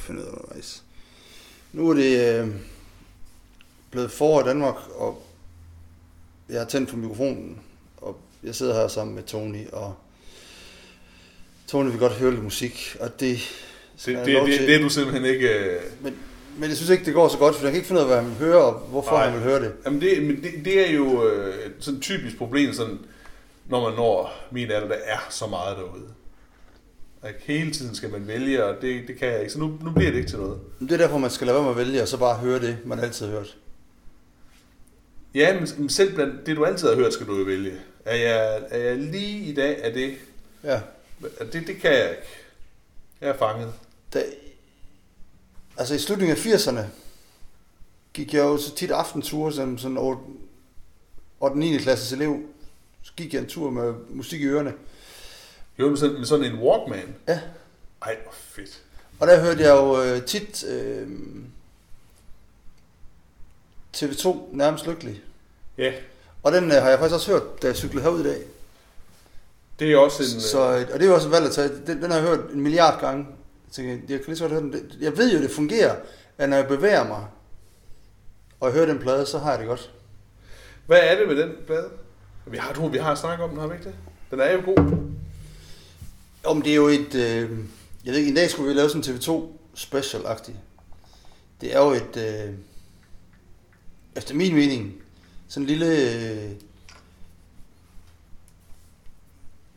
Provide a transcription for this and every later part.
finde ud af undervejs. Nu er det øh, blevet forår i Danmark, og jeg har tændt for mikrofonen, og jeg sidder her sammen med Tony, og Tony vil godt høre lidt musik, og det det, det, det, det, det er du simpelthen ikke... Øh... Men, men jeg synes ikke, det går så godt, for jeg kan ikke finde ud af, hvad han vil høre, og hvorfor Nej. han vil høre det. Jamen det, men det, det er jo øh, sådan et typisk problem, sådan, når man når min alder, der er så meget derude. Like, hele tiden skal man vælge, og det, det kan jeg ikke, så nu, nu bliver det ikke til noget. Det er derfor, man skal lade være med at vælge, og så bare høre det, man altid har hørt. Ja, men selv blandt det, du altid har hørt, skal du jo vælge. Er jeg, er jeg lige i dag af det? Ja. Det, det kan jeg ikke. Jeg er fanget. Da, altså i slutningen af 80'erne gik jeg jo så tit aftenture som sådan 8. og 9. klasses elev. Så gik jeg en tur med musik i ørerne. Jo, med sådan, med sådan en Walkman? Ja. Ej, hvor fedt. Og der hørte jeg jo øh, tit øh, TV2 nærmest lykkelig. Ja. Og den øh, har jeg faktisk også hørt, da jeg cyklede herud i dag. Det er også en... Så, øh, og det er også valgt at tage. Den, den har jeg hørt en milliard gange. Jeg, jeg kan lige så godt høre den. Jeg ved jo, det fungerer, at når jeg bevæger mig, og jeg hører den plade, så har jeg det godt. Hvad er det med den plade? Vi har, to, vi har snakket om den, har vi ikke det? Den er jo god. Om det er jo et... Øh, jeg ved ikke, en dag skulle vi lave sådan en TV2 special-agtig. Det er jo et... Øh, efter min mening, sådan en lille... Øh,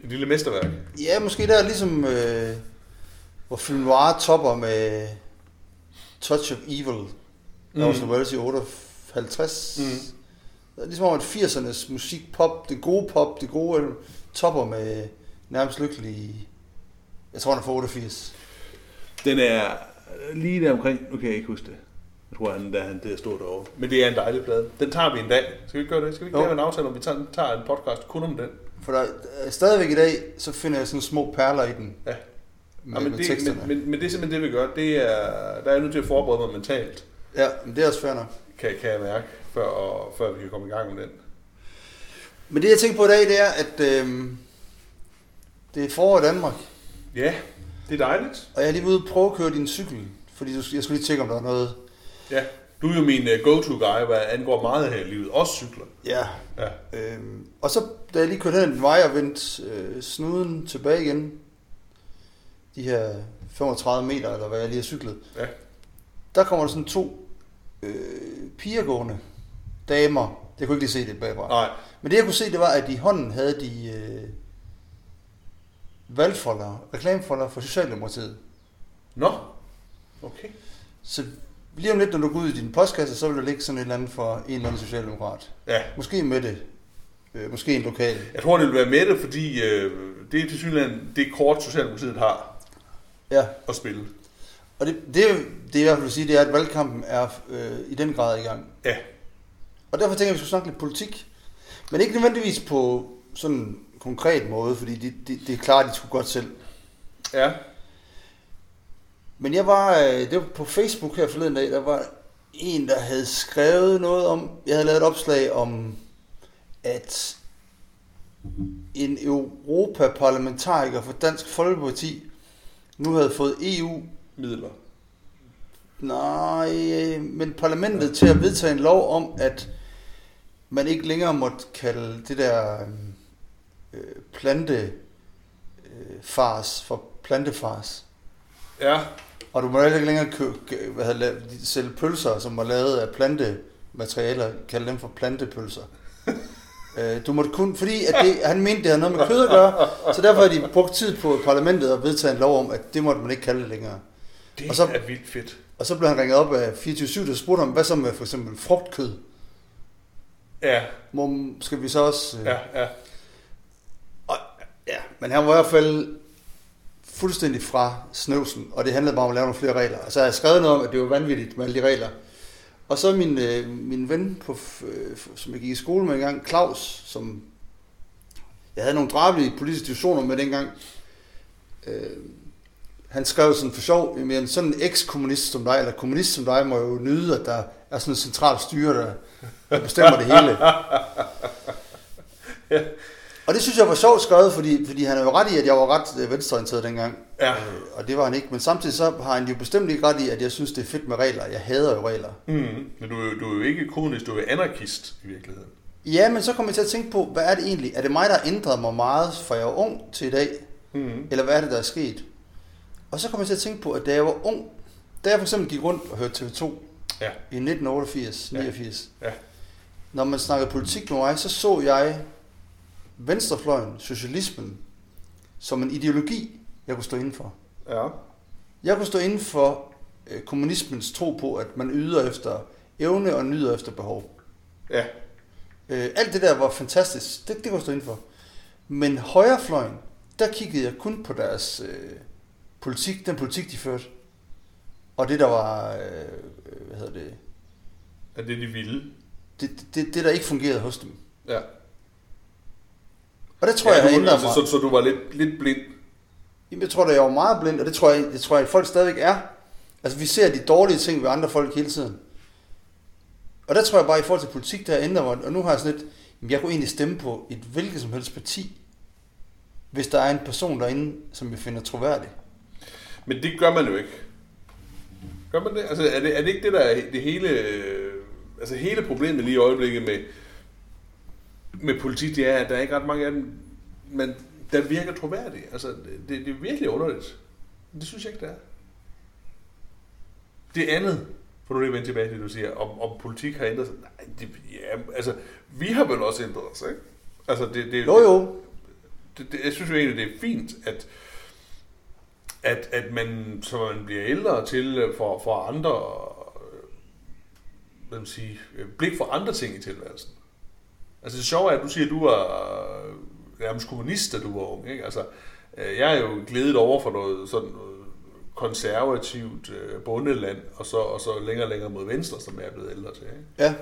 et lille mesterværk. Ja, måske der ligesom... Øh, hvor film noir topper med Touch of Evil, mm. Orson Welles i 58. Mm. Det er ligesom om, at 80'ernes musik, pop, det gode pop, det gode topper med nærmest lykkelig... Jeg tror, han er for 88. Den er lige der omkring, nu kan jeg ikke huske det. Jeg tror, han, der, han det er stort derovre. Men det er en dejlig plade. Den tager vi en dag. Skal vi ikke gøre det? Skal vi ikke lave en aftale, om vi tager, tager en podcast kun om den? For der, stadigvæk i dag, så finder jeg sådan små perler i den. Ja med, ja, men, det, med men, men, men det er simpelthen det, vi gør. Det er, der er jeg nødt til at forberede mig mentalt. Ja, men det er også fair nok. Kan, kan jeg mærke, før, og, før vi kan komme i gang med den. Men det, jeg tænker på i dag, det er, at øh, det er forår i Danmark. Ja, det er dejligt. Og jeg er lige ude og prøve at køre din cykel, fordi jeg skulle lige tjekke, om der er noget... Ja, du er jo min uh, go-to-guy, hvad angår meget her i livet. Også cykler. Ja. ja. Øhm, og så, da jeg lige kørte hen den vej og vendte øh, snuden tilbage igen, de her 35 meter, eller hvad jeg lige har cyklet, ja. der kommer der sådan to øh, piger gående, damer. Jeg kunne ikke lige se det bagfra. Nej. Men det jeg kunne se, det var, at i hånden havde de øh, valgfolder, reklamefolder for Socialdemokratiet. Nå, okay. Så lige om lidt, når du går ud i din postkasse, så vil der ligge sådan et eller andet for en eller anden socialdemokrat. Ja. Måske med det. Øh, måske en lokal. Jeg tror, det vil være med det, fordi øh, det er til synligheden det kort, Socialdemokratiet har ja. at spille. Og det, det, det jeg i hvert fald vil sige, det er, at valgkampen er øh, i den grad i gang. Ja. Og derfor tænker jeg, at vi skulle snakke lidt politik. Men ikke nødvendigvis på sådan konkret måde, fordi det, det, det er klart, de skulle godt selv. Ja. Men jeg var, øh, det var på Facebook her forleden dag, der var en, der havde skrevet noget om, jeg havde lavet et opslag om, at en europaparlamentariker for Dansk Folkeparti nu havde fået EU-midler. Nej, men parlamentet til at vedtage en lov om, at man ikke længere måtte kalde det der øh, plantefars øh, for plantefars. Ja. Og du må ikke længere kø, hvad hedder, sælge pølser, som var lavet af plantematerialer, kalde dem for plantepølser. Øh, du måtte kun, fordi at det, han mente, det havde noget med kød at gøre, så derfor har de brugt tid på parlamentet at vedtage en lov om, at det måtte man ikke kalde det længere. Det og så, er vildt fedt. Og så blev han ringet op af 24-7, der spurgte ham, hvad så med for eksempel frugtkød? Ja. Må, skal vi så også... Øh... Ja, ja. Ja, men han var i hvert fald fuldstændig fra snøvsen, og det handlede bare om at lave nogle flere regler. Og så har jeg skrevet noget om, at det var vanvittigt med alle de regler. Og så min, øh, min ven, på, øh, som jeg gik i skole med engang, Claus, som jeg havde nogle drabelige politiske diskussioner med dengang. Øh, han skrev sådan for sjov, men sådan en eks-kommunist som dig, eller kommunist som dig, må jo nyde, at der er sådan en central styre, der, der bestemmer det hele. ja. Og det synes jeg var sjovt skrevet, fordi, fordi han er jo ret i, at jeg var ret øh, venstreorienteret dengang. Ja. Øh, og det var han ikke. Men samtidig så har han jo bestemt ikke ret i, at jeg synes, det er fedt med regler. Jeg hader jo regler. Mm. Men du, er du er jo ikke kommunist, du er anarkist i virkeligheden. Ja, men så kommer jeg til at tænke på, hvad er det egentlig? Er det mig, der har ændret mig meget, fra jeg var ung til i dag? Mm. Eller hvad er det, der er sket? Og så kommer jeg til at tænke på, at da jeg var ung, da jeg for eksempel gik rundt og hørte TV2 Ja. i 1988, 89, Ja. når man snakkede politik med mig, så så jeg venstrefløjen, socialismen, som en ideologi, jeg kunne stå inden for. Ja. Jeg kunne stå inden for øh, kommunismens tro på, at man yder efter evne og nyder efter behov. Ja. Øh, alt det der var fantastisk. Det, det kunne jeg stå inden for. Men højrefløjen, der kiggede jeg kun på deres øh, politik, den politik, de førte. Og det, der var, øh, hvad hedder det, Er det de ville? det, det, det, der ikke fungerede hos dem. Ja. Og det tror ja, jeg har du, ændret mig. så, så du var lidt, lidt blind? Jamen, jeg tror, at jeg var meget blind, og det tror jeg, det tror jeg, at folk stadigvæk er. Altså, vi ser de dårlige ting ved andre folk hele tiden. Og der tror jeg bare, i forhold til politik, der har ændret mig, og nu har jeg sådan lidt, jamen, jeg kunne egentlig stemme på et hvilket som helst parti, hvis der er en person derinde, som vi finder troværdig. Men det gør man jo ikke. Gør man det? Altså, er det, er det ikke det, der er det hele... øh, Altså, hele problemet lige i øjeblikket med, med politik, det er, at der er ikke ret mange af dem, men der virker troværdige. Altså, det, det er virkelig underligt. Det synes jeg ikke, det er. Det andet, for nu lige at vende tilbage til det, du siger, om, om politik har ændret sig. Nej, det, ja, altså, vi har vel også ændret os, ikke? Altså, det, det, Jo, jo. det, det, jeg synes jo egentlig, det er fint, at, at, at man, så man bliver ældre til for, for andre, øh, hvad man sige, øh, blik for andre ting i tilværelsen. Altså det sjove er, at du siger, at du var øh, nærmest kommunist, da du var ung. Ikke? Altså, øh, jeg er jo glædet over for noget sådan noget konservativt øh, bundeland, og så, og så længere længere mod venstre, som jeg er blevet ældre til. Ikke? Ja.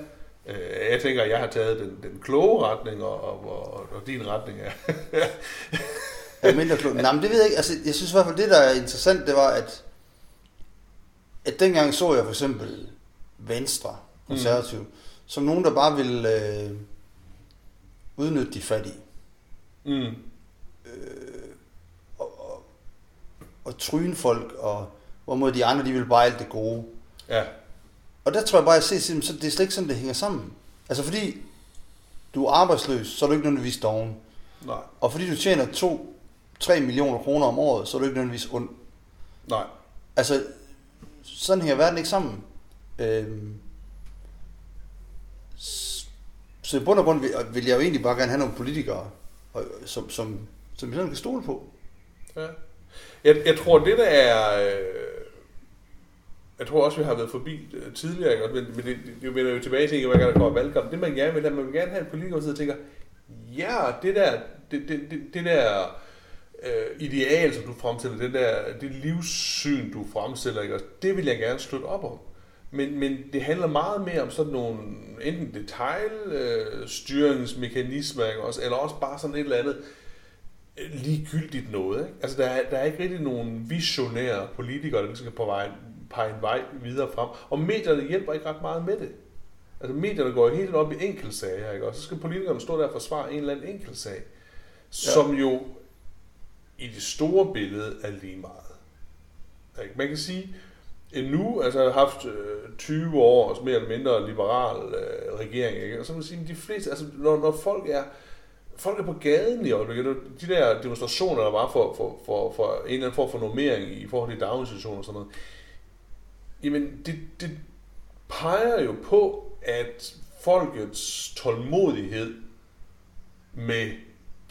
Jeg tænker, at jeg har taget den, den kloge retning, og, og, og, og din retning er... er mindre klog. Nej, men det ved jeg ikke. Altså, jeg synes i hvert fald, det der er interessant, det var, at, at dengang så jeg for eksempel Venstre, konservativ, mm. som nogen, der bare ville øh, udnytte de fattige. mm. Og, og, og tryne folk, og hvorimod de andre, de ville bare alt det gode. Ja, Og der tror jeg bare, at jeg ser, så det er slet ikke sådan, det hænger sammen. Altså fordi du er arbejdsløs, så er du ikke nødvendigvis doven. nej, Og fordi du tjener 2-3 millioner kroner om året, så er du ikke nødvendigvis ond. nej. Altså, sådan hænger verden ikke sammen. Øhm, så i bund og grund vil, vil jeg jo egentlig bare gerne have nogle politikere, og- som, som, som vi sådan kan stole på. Ja. Jeg, jeg tror, det der er... Øh, jeg tror også, vi har været forbi øh, tidligere, ikke? men, men det, det vender jo tilbage til, hver gang der kommer valgkamp. Det man gerne vil, er, man vil gerne have en politiker, der sidder og tænker, ja, det der, det, det, det, det der øh, ideal, som du fremstiller, det der det livssyn, du fremstiller, ikke? det vil jeg gerne slutte op om. Men, men det handler meget mere om sådan nogle enten detaljstyringsmekanismer, ikke også, eller også bare sådan et eller andet øh, ligegyldigt noget. Ikke? Altså, der er, der er ikke rigtig nogen visionære politikere, der skal på vej, pege en vej videre frem. Og medierne hjælper ikke ret meget med det. Altså, medierne går jo helt op i enkeltsager, ikke? og så skal politikerne stå der og forsvare en eller anden enkeltsag, ja. som jo i det store billede er lige meget. Ikke? Man kan sige, endnu nu altså, haft øh, 20 år mere eller mindre liberal øh, regering, ikke? og så man sige, at de fleste, altså når, når folk er folk er på gaden i øjeblikket, de der demonstrationer, der var for, for, for, for en eller anden form for normering i forhold til daginstitutioner og sådan noget, jamen det, det peger jo på, at folkets tålmodighed med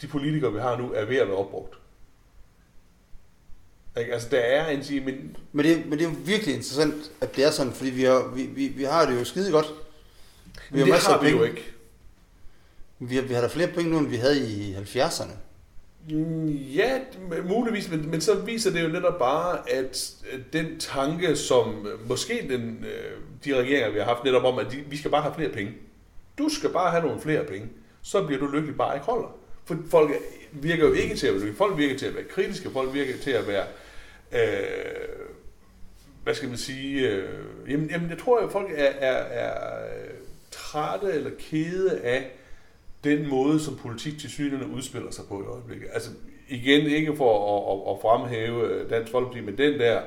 de politikere, vi har nu, er ved at være opbrugt. Ikke? Altså, der er en sige, men Men det, men det er jo virkelig interessant, at det er sådan, fordi vi har, vi, vi, vi har det jo skide godt. Vi har det masser har af vi jo penge. ikke. Vi har, vi har da flere penge nu, end vi havde i 70'erne. Mm, Ja, muligvis, men, men så viser det jo netop bare, at den tanke, som øh, måske den, øh, de regeringer, vi har haft netop om, at de, vi skal bare have flere penge. Du skal bare have nogle flere penge. Så bliver du lykkelig bare ikke holder. For folk virker jo ikke til at være. Folk virker til at være kritiske. Folk virker til at være... Øh, hvad skal man sige? Øh, jamen, jamen, jeg tror, at folk er, er, er øh, trætte eller kede af den måde, som politik til synligheden udspiller sig på i øjeblikket. Altså igen, ikke for at, at, at fremhæve øh, Dansk Folkeparti, men den der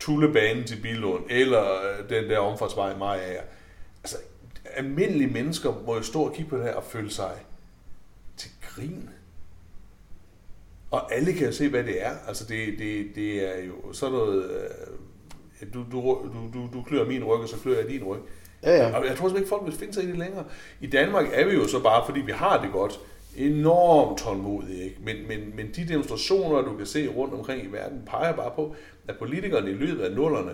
tullebane til Bilund, eller øh, den der omfartsvej Maja. Altså, almindelige mennesker må jo stå og kigge på det her og føle sig til grin. Og alle kan jo se, hvad det er. Altså, det, det, det er jo sådan noget... Øh, du, du, du, du, klør min ryg, og så klør jeg din ryg. Ja, ja. Og jeg tror simpelthen ikke, folk vil finde sig i det længere. I Danmark er vi jo så bare, fordi vi har det godt, enormt tålmodige. Ikke? Men, men, men de demonstrationer, du kan se rundt omkring i verden, peger bare på, at politikerne i løbet af nullerne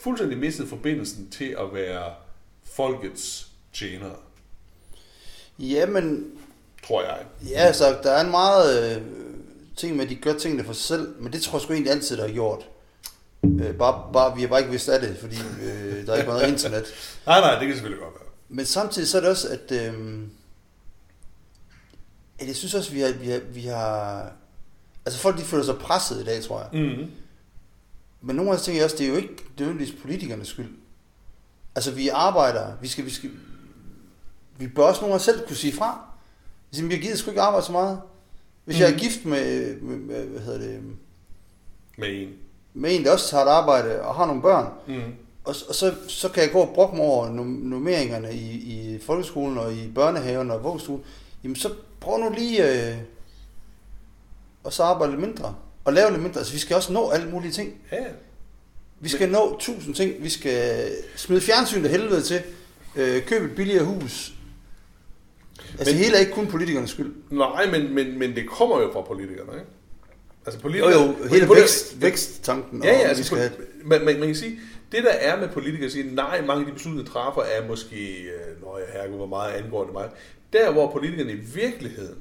fuldstændig mistede forbindelsen til at være folkets tjenere, Jamen, tror jeg. ja, altså, der er en meget øh, ting med, at de gør tingene for sig selv, men det tror jeg sgu egentlig altid, der har gjort. Øh, bare, bare, vi har bare ikke vidst af det, fordi øh, der er ikke noget internet. Nej, nej, det kan selvfølgelig godt være. Men samtidig så er det også, at, øh, at jeg synes også, vi har, vi har, vi har... Altså folk, de føler sig presset i dag, tror jeg. Mm-hmm. Men nogle gange tænker jeg også, det er jo ikke nødvendigvis politikernes skyld. Altså vi arbejder, vi skal, vi skal, vi bør også nogle gange selv kunne sige fra. Altså, jeg gider sgu ikke arbejde så meget. Hvis mm. jeg er Mhm. gift med, med, med, hvad hedder det, Med en. med en, der også tager et arbejde og har nogle børn, Mm. og, og så, så kan jeg gå og brokke mig over num- nummeringerne i, i folkeskolen og i børnehaven og vuggestuen. Jamen så prøv nu lige øh, og så arbejde lidt mindre. Og lave lidt mindre. Altså vi skal også nå alle mulige ting. Ja, ja. Vi skal Men... nå tusind ting. Vi skal smide fjernsyn af helvede til. Øh, købe et billigere hus. Altså Men- hele er ikke kun politikernes skyld. Nej, men, men, men det kommer jo fra politikerne, ikke? Altså Jo politikere, jo, hele politi- vækst, væksttanken. Ja, ja, og vi altså, skal have... man, man, man kan sige, det der er med politikere, at sige, nej, mange af de beslutninger træffer er måske, øh, når jeg herregud, hvor meget angår det mig. Der, hvor politikerne i virkeligheden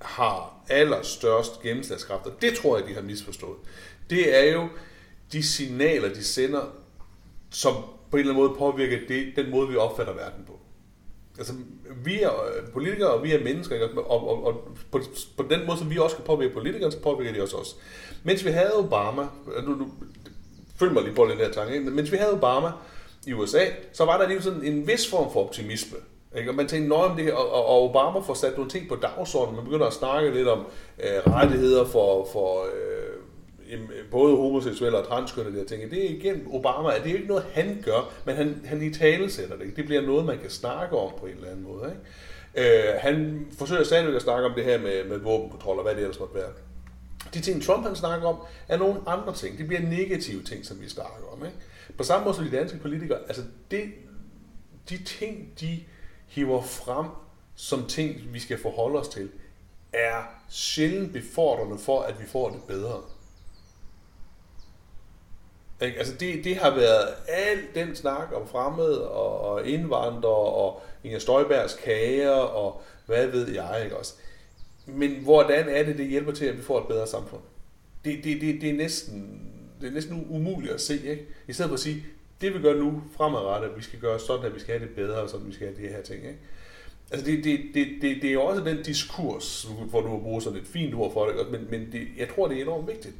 har allerstørst gennemslagskraft, og det tror jeg, de har misforstået, det er jo de signaler, de sender, som på en eller anden måde påvirker det, den måde, vi opfatter verden på. Altså, vi er øh, politikere, og vi er mennesker, ikke? og, og, og på, på den måde, som vi også kan påvirke politikere, så påvirker de også os. Mens vi havde Obama, øh, nu, nu, følg mig lige på den her tanke, ikke? mens vi havde Obama i USA, så var der lige sådan en vis form for optimisme. Ikke? Og man tænkte, noget om det, her, og og Obama får sat nogle ting på dagsordenen, man begynder at snakke lidt om øh, rettigheder for, for øh, både homoseksuelle og transkønnede, jeg tænker, det er igen Obama, det er jo ikke noget, han gør, men han, han i tale sætter det. Det bliver noget, man kan snakke om på en eller anden måde. Ikke? Øh, han forsøger stadigvæk at snakke om det her med, med våbenkontrol og hvad det ellers måtte være. De ting, Trump han snakker om, er nogle andre ting. Det bliver negative ting, som vi snakker om. Ikke? På samme måde som de danske politikere, altså det, de ting, de hiver frem som ting, vi skal forholde os til, er sjældent befordrende for, at vi får det bedre. Ikke? Altså det, det har været al den snak om fremmede og, og indvandrere og Inger Støjbergs kager og hvad ved jeg, ikke også? Men hvordan er det, det hjælper til, at vi får et bedre samfund? Det, det, det, det, er, næsten, det er næsten umuligt at se, ikke? I stedet for at sige, det vi gør nu fremadrettet, at vi skal gøre sådan, at vi skal have det bedre, og sådan, at vi skal have de her ting, ikke? Altså det, det, det, det, det er jo også den diskurs, hvor du har brugt sådan et fint ord for det, men, men det, jeg tror, det er enormt vigtigt.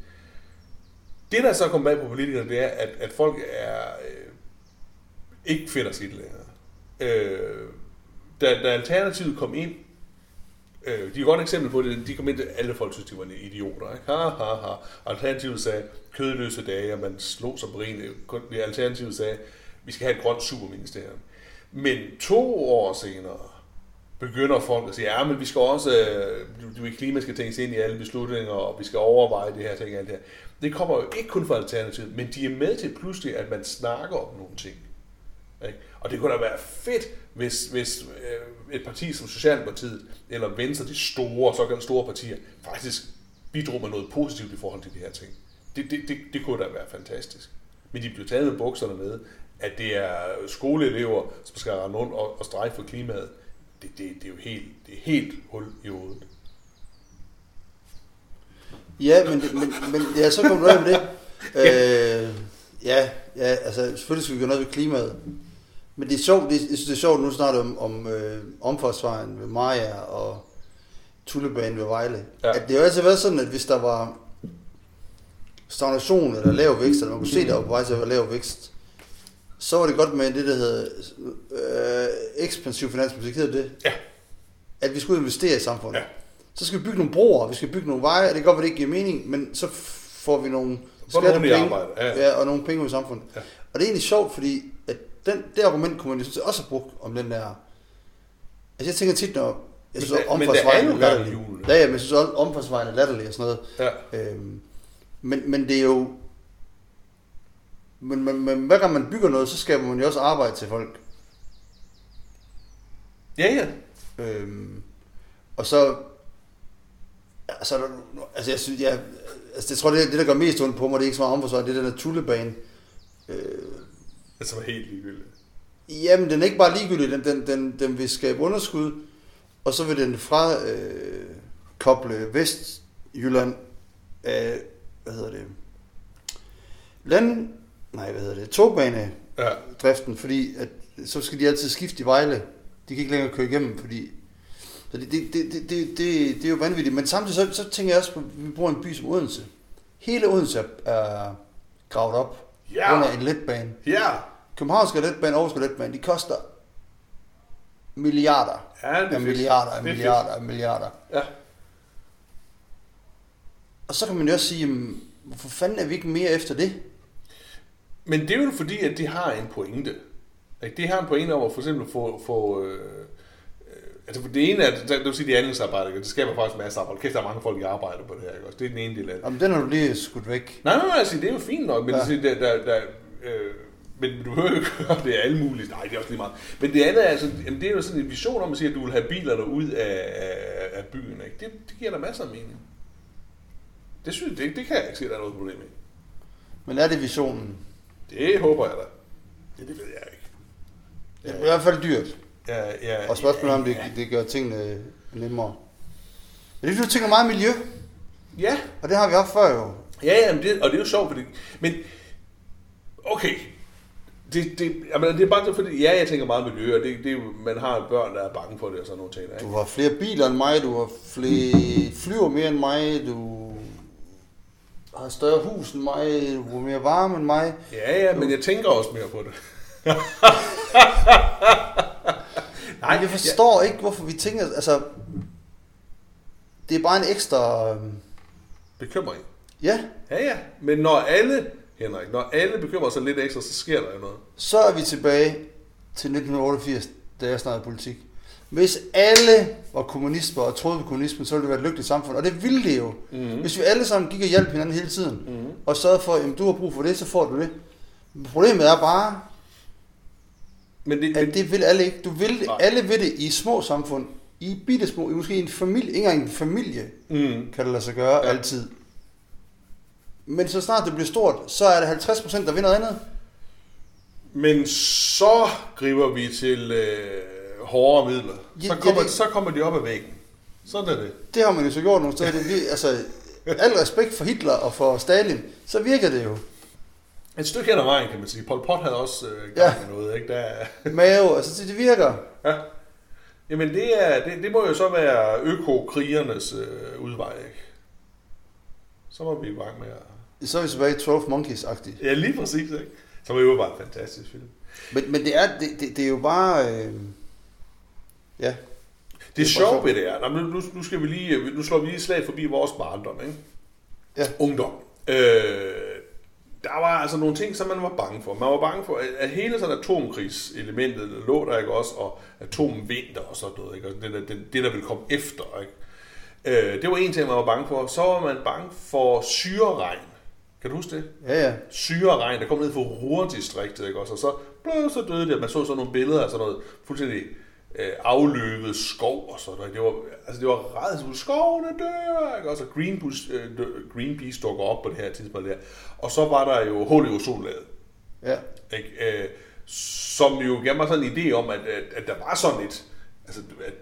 Det, der så kommer bag på politikerne, det er, at, at folk er øh, ikke finder sit længere. Øh, da, da Alternativet kom ind, øh, de er et godt eksempel på det, de kom ind, alle folk synes, de var idioter. Ikke? Ha, ha, ha. Alternativet sagde, kødløse dage, og man slog sig på ren. Alternativet sagde, vi skal have et grønt superministerium. Men to år senere, begynder folk at sige, ja, men vi skal også, øh, du, du klima skal tænkes ind i alle beslutninger, og vi skal overveje det her ting og alt det her. Det kommer jo ikke kun fra Alternativet, men de er med til pludselig, at man snakker om nogle ting. Ikke? Og det kunne da være fedt, hvis, hvis øh, et parti som Socialdemokratiet eller Venstre, de store, såkaldte store partier, faktisk bidrog med noget positivt i forhold til de her ting. Det, det, det, det kunne da være fantastisk. Men de bliver taget med bukserne med, at det er skoleelever, som skal rende rundt og, og strejke for klimaet. Det, det, det er jo helt, det er helt hul i hovedet. Ja, men, men, men ja, så kommer du af med det. Øh, ja, ja, altså selvfølgelig skal vi gøre noget ved klimaet. Men det er sjovt, det, jeg synes det er sjovt, nu snakker om, om øh, omfartsvejen ved Maja og Tullebanen ved Vejle. Ja. At det har altid været sådan, at hvis der var stagnation eller lav vækst, eller man kunne se, der var på vej til at være lav vækst, så var det godt med det, der hedder øh, ekspansiv finanspolitik, hedder det? Ja. at vi og investere i samfundet. Ja. Så skal vi bygge nogle broer, vi skal bygge nogle veje, og det kan godt være, det ikke giver mening, men så får vi nogle skattepenge arbejde, ja. ja, og nogle penge ud i samfundet. Ja. Og det er egentlig sjovt, fordi at den, det argument kunne man jo også have brugt om den der... Altså jeg tænker tit, når jeg synes, Men omfartsvejen er latterlig. hjulene. Ja, ja, men jeg synes også, omfartsvejen er latterlig og sådan noget. Ja. Øhm, men, men det er jo... Men, men, men hver gang man bygger noget, så skaber man jo også arbejde til folk. Ja, ja. Øhm, og så... Så er der, altså jeg synes, ja, altså jeg tror, det, det der gør mest ondt på mig, det er ikke så meget omforsvaret, det er den der tullebane. Øh, Altså helt ligegyldigt. Jamen, den er ikke bare ligegyldig, den, den, den, den vil skabe underskud, og så vil den fra øh, koble Vestjylland af, hvad hedder det, land, nej, hvad hedder det, togbane Ja. driften, fordi at, så skal de altid skifte i Vejle. De kan ikke længere køre igennem, fordi... Så det, det, det, det, det, det, det er jo vanvittigt. Men samtidig så, så tænker jeg også på, at vi bor i en by som Odense. Hele Odense er, er gravet op Ja. under en letbane. Ja. Københavnske letbane, Aarhuske letbane, de koster milliarder. Ja, det er af milliarder, af er milliarder, af milliarder. Ja. Og så kan man jo også sige, jamen, hvorfor fanden er vi ikke mere efter det? Men det er jo fordi, at de har en pointe. Ikke? De har en pointe om at for eksempel få... få øh, øh, altså for det ene er, det vil sige, de anlægsarbejder, det skaber faktisk en masse arbejde. Kæft, der er mange folk, der arbejder på det her. Ikke? også? Det er den ene del af det. Jamen, den har du lige skudt væk. Nej, nej, nej, altså, det er jo fint nok, men, Ja. ja. der, der, der, øh, men du behøver jo ikke gøre det alle muligt. Nej, det er også lige meget. Men det andet er, altså, jamen, det er jo sådan en vision om at sige, at du vil have bilerne ud af, af, af byen. Ikke? Det, det giver der masser af mening. Det synes det, det kan jeg ikke se, at der er noget problem i. Men er det visionen? Det håber jeg da. Det, det ved jeg ikke. Det er i hvert fald dyrt. Ja, ja, Og spørgsmålet er, om det, ja. det gør tingene nemmere. Men det er, du tænker meget miljø, Ja, og det har vi haft før jo. ja, ja men det, og det er jo sjovt, fordi, men okay, det, det, jamen, det er bare så fordi, ja, jeg tænker meget miljø, og det, det jo, man har børn, der er bange for det og sådan nogle ting. Ikke? Du har flere biler end mig, du har flere flyver mere end mig, du har større hus end mig, du har mere varme end mig. Ja, ja, men jeg tænker også mere på det. Nej, jeg forstår ikke, hvorfor vi tænker, altså, det er bare en ekstra, øhm, Bekymring. ja, Ja, ja, men når alle, Henrik, når alle bekymrer sig lidt ekstra, så sker der jo noget. så er vi tilbage til 1988, da jeg snakkede politik. Hvis alle var kommunister og troede på kommunismen, så ville det være et lykkeligt samfund. Og det ville det jo. Mm-hmm. Hvis vi alle sammen gik og hjalp hinanden hele tiden, mm-hmm. og sørgede for, at du har brug for det, så får du det. Problemet er bare, Men det, men, det vil alle ikke. Du vil. Nej. Alle vil det i små samfund. I bitte små, i måske en familie, ikke engang en familie, mm, kan det lade sig gøre ja. altid. Men så snart det bliver stort, så er det 50%, der vil noget andet. men så griber vi til øh, hårdere midler. Ja, Så ja, kommer, det- så kommer de op ad væggen. Sådan er det. Det har man jo så gjort nogle steder. Det, altså, al respekt for Hitler og for Stalin, så virker det jo. Et stykke hen ad vejen, kan man sige. Pol Pot havde også øh, gang Ja. noget, ikke? Der, er- Mave, altså det, det virker. ja. Jamen, det, er, det, det må jo så være øko-krigernes øh, udvej, ikke? Så må vi i gang med at... Så er vi tilbage i 12 Monkeys-agtigt. Ja, lige præcis, ikke? Så var det jo bare en fantastisk film. Men, men det, er, det, det, det er jo bare... Øh, ja, Det Det er bare ved det er, Nå, nu, nu, skal vi lige, nu slår vi lige et slag forbi vores barndom, ikke? Ja. Ungdom. Øh, der var altså nogle ting, som man var bange for. Man var bange for, at- hele sådan atomkrigselementet lå der, ikke også? Og atomvinter og sådan noget, ikke? Og det, der, det, det, der ville komme efter, ikke? Øh, det var en ting, man var bange for. Så var man bange for syreregn. Kan du huske det? ja, ja. syreregn, der kom ned fra Ruhrdistriktet, ikke også? Og så, blød, så døde det. Man så sådan nogle billeder af sådan noget fuldstændig øh, afløbet skov og sådan noget. Det var, altså det var rædsel. Skovene dør, ikke også? Og Greenpeace, øh, dø- Greenpeace dukker op på det her tidspunkt der. Og så var der jo hul i ozonlaget, ja. ikke? Øh, som jo gav mig sådan en idé om, at, at, at der var sådan et, altså at,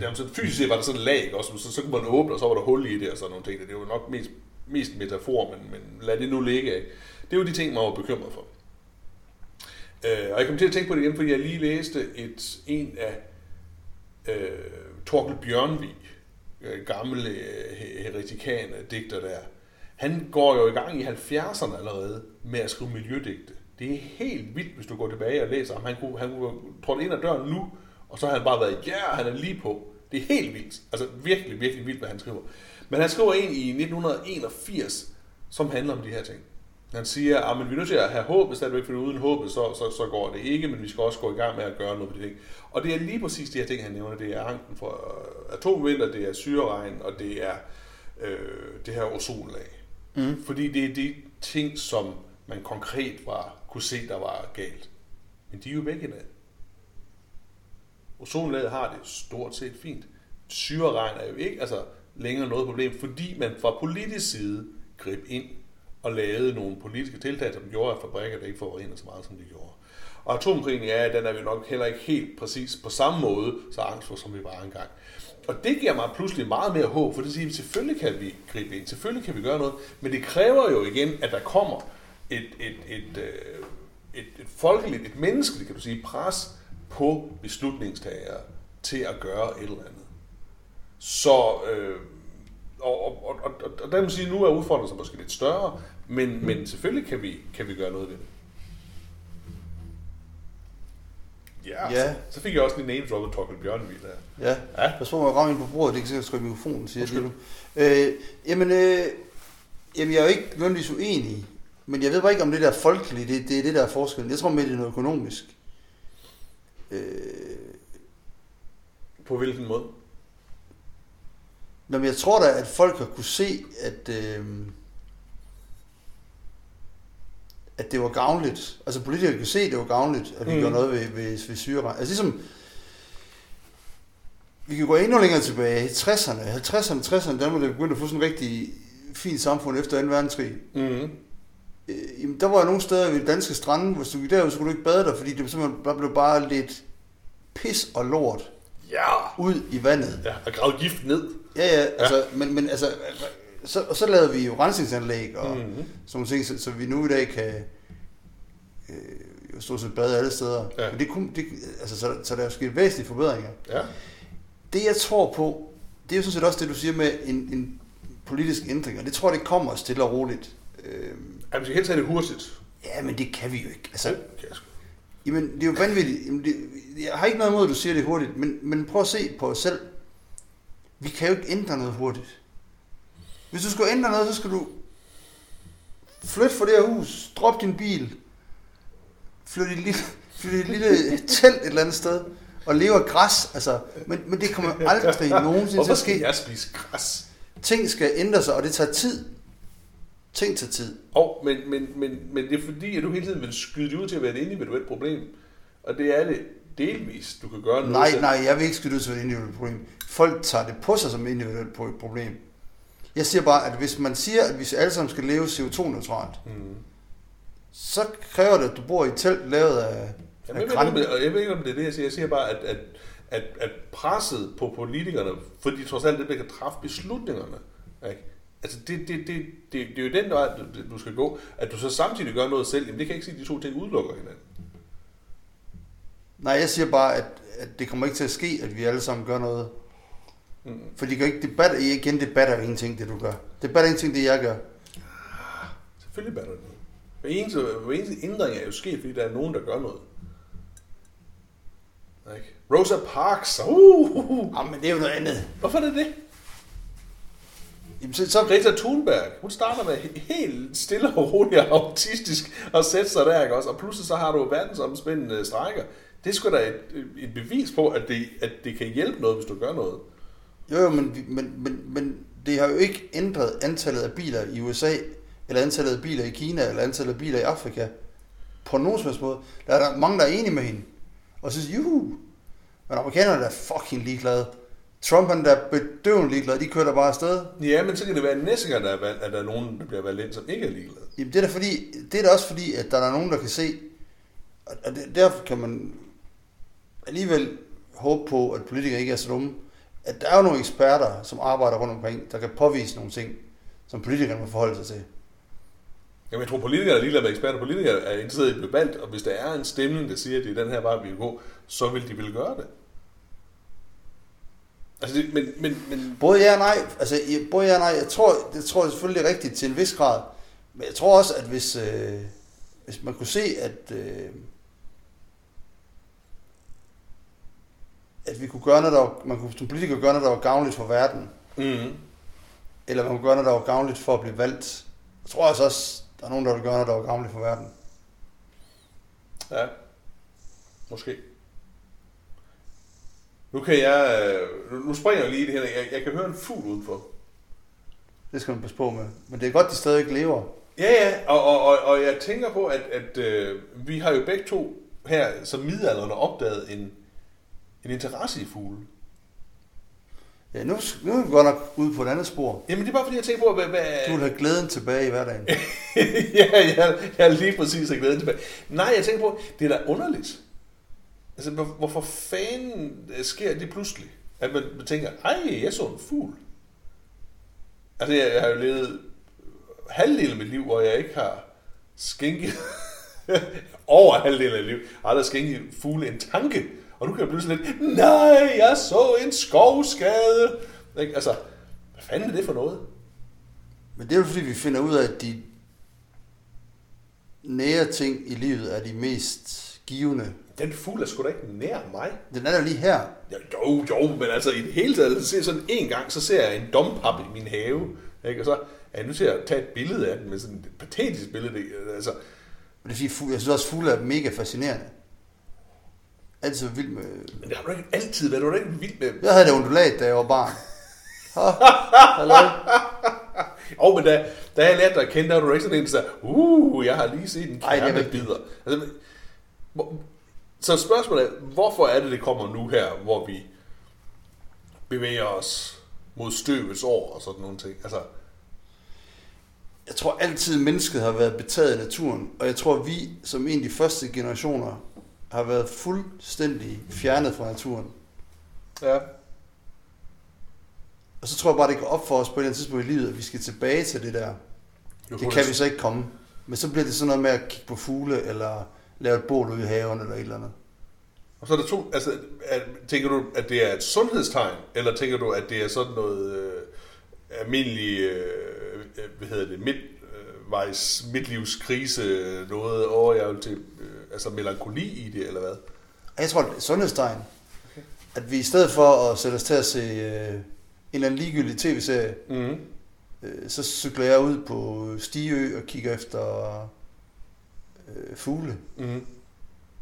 nærmest sådan fysisk set var der sådan et lag, ikke også? Så, så kunne man åbne, og så var der hul i det og sådan nogle ting. Det var nok mest, mest metafor, men, men lad det nu ligge. Ikke? Det er jo de ting, man var bekymret for. Øh, og jeg kom til at tænke på det igen, fordi jeg lige læste et, en af øh, Torkel Bjørnvig, øh, gammel øh, heretikaner digter der. Han går jo i gang i 70'erne allerede med at skrive miljødigte. Det er helt vildt, hvis du går tilbage og læser ham. Han kunne, han kunne trådt ind ad døren nu, og så har han bare været, ja, han er lige på. Det er helt vildt. Altså virkelig, virkelig vildt, hvad han skriver. Men han skriver en i 1981, som handler om de her ting. Han siger, at vi er nødt til at have håb, hvis det ikke for uden håb, så, så, så går det ikke, men vi skal også gå i gang med at gøre noget på de ting. Og det er lige præcis de her ting, han nævner. Det er angsten for atomvinter, det er syreregn, og det er øh, det her ozonlag. Mm. Fordi det er de ting, som man konkret var, kunne se, der var galt. Men de er jo væk i dag. Ozonlaget har det stort set fint. Syreregn er jo ikke altså, længere noget problem, fordi man fra politisk side greb ind og lavede nogle politiske tiltag, som gjorde, at fabrikker ikke forurenede så meget, som de gjorde. Og atomkrigen, ja, den er vi nok heller ikke helt præcis på samme måde så angst for, som vi var engang. Og det giver mig pludselig meget mere håb, for det siger, at selvfølgelig kan vi gribe ind, selvfølgelig kan vi gøre noget, men det kræver jo igen, at der kommer et, et, et, et, et, et folkeligt, et menneskeligt, kan du sige, pres på beslutningstagere til at gøre et eller andet. Så, øh, og, og, og, og, og der må sige, nu er udfordringen måske lidt større, men, men selvfølgelig kan vi, kan vi gøre noget ved det. Ja, ja. Så, så fik jeg også en name droppet Torkel Bjørnevig der. Ja, ja. Pas på, at jeg ind på bordet, det kan sikkert skrive mikrofonen, siger jeg øh, Jamen, øh, jamen, jeg er jo ikke nødvendigvis uenig, men jeg ved bare ikke, om det der folkelige, det, det er det, der er forskellen. Jeg tror mere, det er noget økonomisk. Øh, på hvilken måde? Nå, men jeg tror da, at folk har kunne se, at, øh, at det var gavnligt. Altså politikere kunne se, at det var gavnligt, at vi mm. gjorde noget ved, ved, ved syreregn. Altså ligesom, vi kan gå endnu længere tilbage. I 60'erne, 50'erne, 60'erne, der var det begyndt at få sådan en rigtig fint samfund efter 2. verdenskrig. Mm. Øh, jamen, der var nogle steder ved danske strande, hvis du gik derud, så kunne du ikke bade der, fordi det simpelthen bare blev bare lidt pis og lort ja. ud i vandet. Ja, og gravet gift ned. Ja, ja, altså, ja. Men, men altså, så, og så lavede vi jo rensningsanlæg og mm-hmm. sådan ting, så, så vi nu i dag kan øh, jo stort set bade alle steder. Ja. Men det kunne, det, altså, så, så der er jo sket væsentlige forbedringer. Ja. Det jeg tror på, det er jo sådan set også det, du siger med en, en politisk ændring, og det tror jeg, det kommer stille og roligt. Øh, ja, vi skal helst have det hurtigt. Ja, men det kan vi jo ikke. Altså, okay, Jamen, det er jo vanvittigt. Jamen, det, jeg har ikke noget imod, at du siger det hurtigt, men, men prøv at se på os selv. Vi kan jo ikke ændre noget hurtigt. Hvis du skal ændre noget, så skal du flytte fra det her hus, drop din bil, flytte et lille, flytte et lille telt et eller andet sted, og leve af græs. Altså, men, men det kommer aldrig nogensinde til at ske. Hvorfor jeg spise græs? Ting skal ændre sig, og det tager tid. Ting tager tid. Og, men, men, men, men det er fordi, at du hele tiden vil skyde det ud til at være et individuelt problem. Og det er det delvis. Du kan gøre noget Nej, selv. nej, jeg vil ikke skyde ud til at være et individuelt problem. Folk tager det på sig som et individuelt problem. Jeg siger bare, at hvis man siger, at vi alle sammen skal leve CO2-neutralt, mm. så kræver det, at du bor i et telt lavet af, Jamen, jeg, ved ikke, jeg ved ikke, om det er det, jeg siger. Jeg siger bare, at, at, at, at presset på politikerne, fordi trods alt det, der kan træffe beslutningerne, ikke? Altså, det, det, det, det, det er jo den vej, du skal gå. At du så samtidig gør noget selv, jamen det kan ikke sige, at de to ting udelukker hinanden. Nej, jeg siger bare, at, at det kommer ikke til at ske, at vi alle sammen gør noget. Mm. For det gør ikke, det batter, igen, det batter ingenting, det du gør. Det batter ingenting, det jeg gør. Ah, selvfølgelig batter det. Hver eneste, hver eneste ændring er jo sket, fordi der er nogen, der gør noget. Ikke? Rosa Parks. Uh, uh, uh. Jamen, det er jo noget andet. Hvorfor er det det? Jamen, så, så... Greta Thunberg, hun starter med helt stille og roligt og autistisk og sætte sig der, ikke også? Og pludselig så har du verdensomspændende strækker. Det er sgu da et, et bevis på, at det, at det kan hjælpe noget, hvis du gør noget. Jo, jo, men, men, men, men det har jo ikke ændret antallet af biler i USA, eller antallet af biler i Kina, eller antallet af biler i Afrika. På nogen som helst måde. Der er der mange, der er enige med hende. Og så siger, juhu. Men amerikanerne er fucking ligeglade. Trump han er bedøvende ligeglad, de kører der bare afsted. Ja, men så kan det være, at næste gang, der er, valgt, at der er nogen, der bliver valgt ind, som ikke er ligeglad. Jamen, det er da, fordi, det er da også fordi, at der er nogen, der kan se, og det, derfor kan man alligevel håbe på, at politikere ikke er så dumme, at der er jo nogle eksperter, som arbejder rundt omkring, der kan påvise nogle ting, som politikerne må forholde sig til. Jamen, jeg tror, politikere er ligeglade med eksperter. Politikere er interesseret i at blive valgt, og hvis der er en stemning, der siger, at det er den her vej, vi vil gå, så vil de vel gøre det. Altså, det, men, men, men... Både ja og nej. Altså, både ja og nej. Jeg tror, det tror jeg selvfølgelig er rigtigt til en vis grad. Men jeg tror også, at hvis, øh, hvis man kunne se, at, øh, at vi kunne gøre noget, der var, man kunne som politiker gøre noget, der var gavnligt for verden, Mm. eller man kunne gøre noget, der var gavnligt for at blive valgt. Jeg tror altså også, der er nogen, der vil gøre noget, der var gavnligt for verden. Ja. Måske. Nu kan jeg... øh, Nu, springer jeg lige i det her. Jeg, jeg kan høre en fugl udenfor. Det skal man passe på med. Men det er godt, de stadig lever. Ja, ja, og, og, og, og jeg tænker på, at, at øh, vi har jo begge to her som midaldrende opdaget en, en interesse i fugle. Ja, nu, nu er vi godt nok ude på et andet spor. Jamen det er bare fordi, jeg tænker på, hvad... hvad... Du vil have glæden tilbage i hverdagen. ja, jeg, jeg er lige præcis har glædet tilbage. Nej, jeg tænker på, det er da underligt. Altså, hvor- hvorfor fanden øh, sker det pludselig? At man, man tænker, ej, jeg så en fugl. Altså, jeg, jeg har jo levet halvdelen af mit liv, hvor jeg ikke har skænket, over halvdelen af mit liv, har aldrig skænket fugle en tanke. Og nu kan jeg pludselig lidt, nej, jeg så en skovskade. Ikke? Altså, hvad fanden er det for noget? Men det er jo fordi, vi finder ud af, at de nære ting i livet er de mest givende. Den fugl er sgu da ikke nær mig. Den er der lige her. Ja, jo, jo, men altså i det hele taget, så ser jeg sådan en gang, så ser jeg en dompap i min have, ikke? og så er jeg nødt til at tage et billede af den med sådan et patetisk billede. Altså, Men det er jeg synes også, fugle er mega fascinerende. Altid vild med... men det har du ikke altid været, du har ikke vildt med. Jeg havde det undulat, da jeg var barn. Hallo? Og men da, da jeg lærte dig at kende, der var du ikke sådan en, der sagde, uh, jeg har lige set en er kerne rigtigt. bider. Altså, så spørgsmålet er, hvorfor er det, det kommer nu her, hvor vi bevæger os mod støvets år og sådan nogle ting? Altså, Jeg tror altid, mennesket har været betaget af naturen, og jeg tror, vi som en af de første generationer har været fuldstændig fjernet fra naturen. ja. Og så tror jeg bare, det går op for os på et eller andet tidspunkt i livet, at vi skal tilbage til det der. Det kan vi så ikke komme. Men så bliver det sådan noget med at kigge på fugle, eller lave et bål ude i haven, eller et eller andet. Og så er der to, altså, er, tænker du, at det er et sundhedstegn, eller tænker du, at det er sådan noget øh, almindelig, øh, øh, hvad hedder det, midtvejs, midtlivskrise, noget over, jeg vil til, øh, altså melankoli i det, eller hvad? Jeg tror, det er et sundhedstegn. At vi i stedet for at sætte os til at se øh, en eller anden ligegyldig tv-serie, Mm. øh, så cykler jeg ud på Stiø og kigger efter øh, fugle. Mm.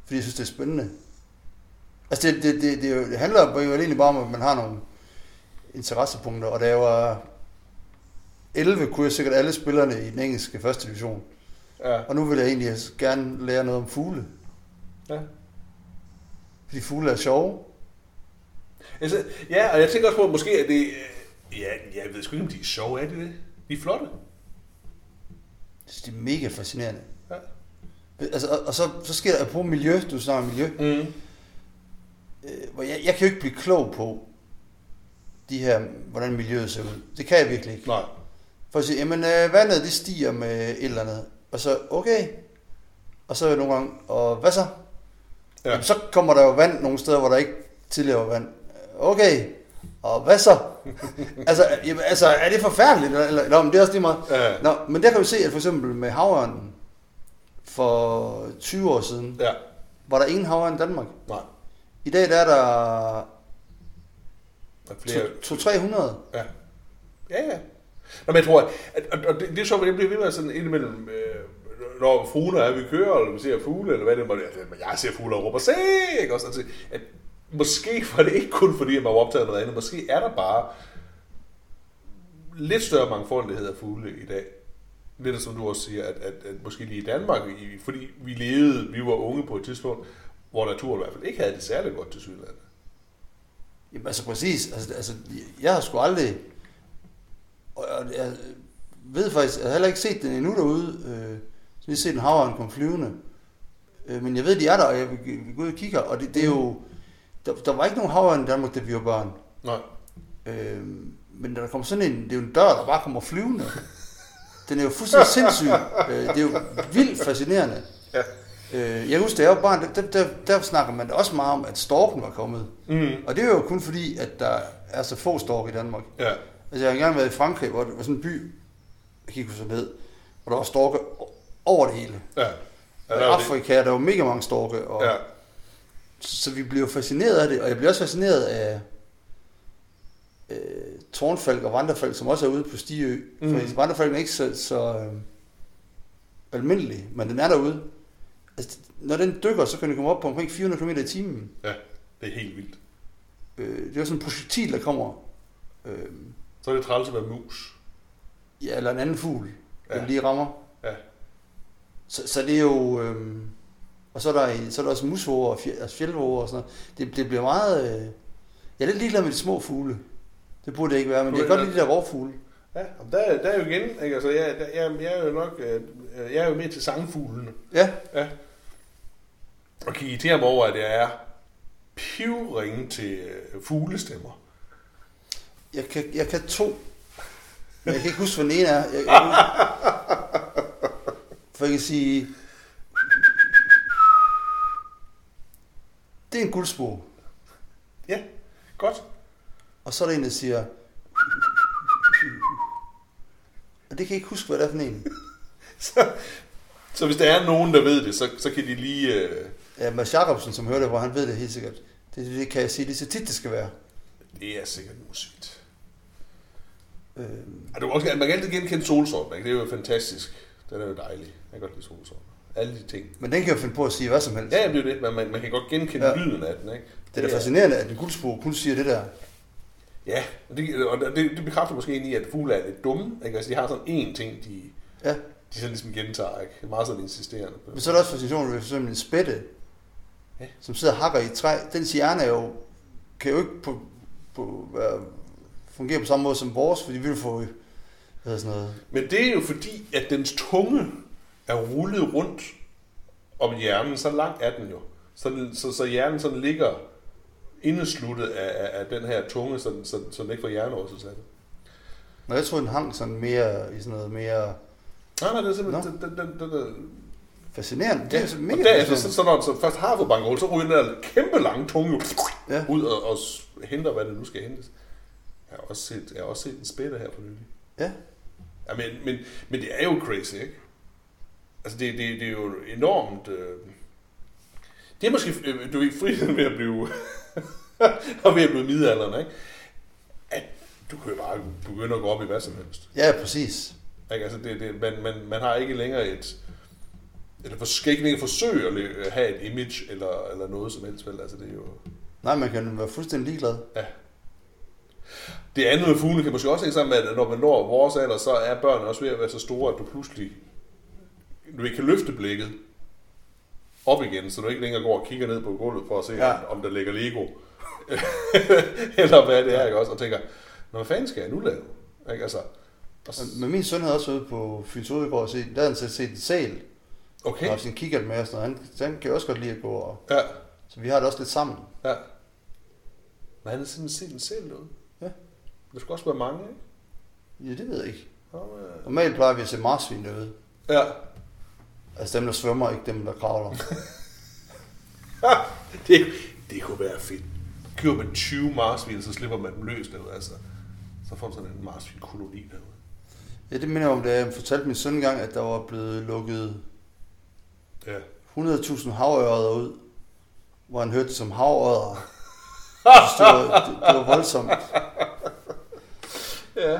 Fordi jeg synes, det er spændende. Altså, det, det, det, det, jo- det handler jo egentlig bare om, at man har nogle interessepunkter. Og da jeg var 11, kunne jeg sikkert alle spillerne i den engelske første division. Ja. Og nu vil jeg egentlig gerne lære noget om fugle. ja. Fordi fugle er sjove. Altså, ja, og jeg tænker også på, at måske er det, øh, ja, jeg ved sgu ikke, om de er sjove, er de det? De er flotte. Jeg synes, det er mega fascinerende. Ja. Altså, og, og så, så sker der på miljø, du snakker miljø, Mm. øh, hvor jeg, jeg kan jo ikke blive klog på de her, hvordan miljøet ser ud. Det kan jeg virkelig ikke. Nej. For at sige, jamen øh, vandet det stiger med et eller andet. Og så, okay. Og så er nogle gange, og hvad så? Ja. Ja. Jamen, så kommer der jo vand nogle steder, hvor der ikke tidligere var vand. Okay. Og hvad så? altså, jamen, altså, er det forfærdeligt? Eller, eller, eller det er også lige meget. Ja. Nå, men der kan vi se, at for eksempel med havørnen, for 20 år siden, Ja. var der ingen havørn i Danmark. Nej. I dag der er der Der er flere, 200-300. Ja. Ja, ja. Nå, men jeg tror, at, at, at det, det er så, at det bliver ved med sådan indimellem, øh, når fugle er, vi kører, eller vi ser fugle, eller hvad det måtte altså, jeg ser fugle og råber, se, ikke Og sådan, at måske var det ikke kun fordi, at man var optaget af noget andet, måske er der bare lidt større mangfoldighed af fugle i dag. Lidt som du også siger, at, at, at måske lige i Danmark, i, fordi vi levede, vi var unge på et tidspunkt, hvor naturen i hvert fald ikke havde det særlig godt til Sydlandet. Jamen altså præcis. Altså, altså, jeg har sgu aldrig... Og og jeg ved faktisk, jeg har heller ikke set den endnu derude. Øh, så lige set en havørn komme flyvende. Øh, men jeg ved, de er der, og jeg vil, vil gå ud og kigge. Og det, det er jo... Der, der var ikke nogen havørn i Danmark, da vi var børn. Nej. Øh, men der kommer sådan en... Det er jo en dør, der bare kommer flyvende. Den er jo fuldstændig sindssyg. Øh, det er jo vildt fascinerende. Ja. Øh, jeg husker, da jeg var barn, der, der, der, der snakker man også meget om, at storken var kommet. Mm. Og det er jo kun fordi, at der er så få storke i Danmark. Ja. Altså, jeg har engang været i Frankrig, hvor det var sådan en by, jeg hvad det hed, hvor der var storke over det hele. Ja. Ja, der var det. Afrika, der var mega mange storke, og Ja. så vi bliver fascineret af det, og jeg bliver også fascineret af øh, tårnfalk og vandrefalk, som også er ude på Stiø. Mm. For vandrefalken er ikke så, så øh, almindelig, men den er derude. Altså, når den dykker, så kan den komme op på omkring 400 km i timen. Ja, det er helt vildt. Øh, det er jo sådan en projektil, der kommer. Øh, Så er det træls at være mus. ja, eller en anden fugl. Ja. den lige rammer. Så, så det er jo... Øh, og så er der, så er der også musvåger og altså fjeldvåger og sådan noget. Det, det bliver meget... Øh, jeg er lidt ligeglad med de små fugle. Det burde det ikke være, men jeg er kan godt lide de der rovfugle. Ja, og der, der er jo igen, ikke? Altså, jeg, der, jeg, jeg er jo nok, øh, jeg er jo med til sangfuglene. Ja, Ja. Og kan irritere mig over, at jeg er pivringe til øh, fuglestemmer. jeg kan, jeg kan to. Men jeg kan ikke huske, hvad den ene er. Jeg, jeg, for jeg kan sige... Det er en guldspor. Ja, godt. Og så er der en, der siger... Og det kan jeg ikke huske, hvad det er for en. Så, så hvis der er nogen, der ved det, så, så kan de lige... Øh, Ja, Mads Jacobsen, som hører det, hvor han ved det helt sikkert. Det, det kan jeg sige, det er så tit, det skal være. det er sikkert musvigt. Øh, også, man kan altid genkende solsorten, ikke? Det er jo fantastisk. Den er jo dejlig. Jeg kan godt lide solsorten. Alle de ting. men den kan jo finde på at sige hvad som helst. Ja, det er jo det. Man, man, man kan godt genkende Ja. lyden af den, ikke? Det er da fascinerende, at en guldspor kun siger det der. Ja, og det, og det, det bekræfter måske egentlig, at fugle er lidt dumme. Ikke? Altså, de har sådan én ting, de, Ja. de så ligesom gentager. Ikke? Det er meget sådan insisterende. på. Men så er der også fascinationen ved for eksempel en spætte, Ja. som sidder og hakker i et træ. Den hjerne er jo, kan jo ikke på, på, være, fungere på samme måde som vores, fordi vi vil få hvad sådan noget. Men det er jo fordi, at dens tunge er rullet rundt om hjernen. Så lang er den jo. Så, så, så hjernen sådan ligger indesluttet af, af, af den her tunge, så, så, så den ikke får hjernerystelse af det. Når jeg tror, den hang sådan mere i sådan noget mere Nej, nej, det er simpelthen... Den, den, den, den, fascinerende. Det er og mega derefter, så, fascinerende. så når den så først har fået bankerol, så ryger den der kæmpe lange tunge jo Ja. ud og, og henter, hvad det nu skal hentes. Jeg har også set, jeg har også set en spætter her for nylig. Ja. Ja, men, men, men det er jo crazy, ikke? Altså, det, det, det er jo enormt... Øh... Det er måske, øh, du er fri ved at blive... og ved at blive midalderne, ikke? At du kan jo bare begynde at gå op i hvad som helst. ja, præcis. Ikke? Altså, det, det, man, man, man har ikke længere et... Eller for, skal ikke længere forsøge at le- have et image eller, eller noget som helst, vel? Altså, det er jo... Nej, man kan være fuldstændig ligeglad. Det andet med fugle kan måske også hænge sammen med, at når man når vores alder, så er børnene også ved at være så store, at du pludselig du ikke kan løfte blikket op igen, så du ikke længere går og kigger ned på gulvet for at se, Ja. om der ligger Lego. Eller hvad det er, ikke også? Og tænker, "Nå, hvad fanden skal jeg nu lave? Ikke? Altså, og, Men min søn havde også været på Fyns Hovedgård og set, der havde han set, set en sæl, okay, og sin kikkert med og sådan noget. Han, han kan også godt lide at gå, og, ja, så vi har det også lidt sammen. ja. Men han er simpelthen set en selv ud. Ja. Der skal også være mange, ikke? Ja, det ved jeg ikke. Nå, Normalt plejer vi at se marsvin derude. Ja, Altså dem, der svømmer, ikke dem, der kravler. det, det kunne være fedt. Køber man 20 marsvin, så slipper man dem løs derude, altså. Så får man sådan en marsvin-koloni derude. Ja, det minder jeg om, da jeg fortalte min søn engang, at der var blevet lukket Ja. 100.000 havørder ud, hvor han hørte det som havørder. Det, var, det, det var voldsomt. ja.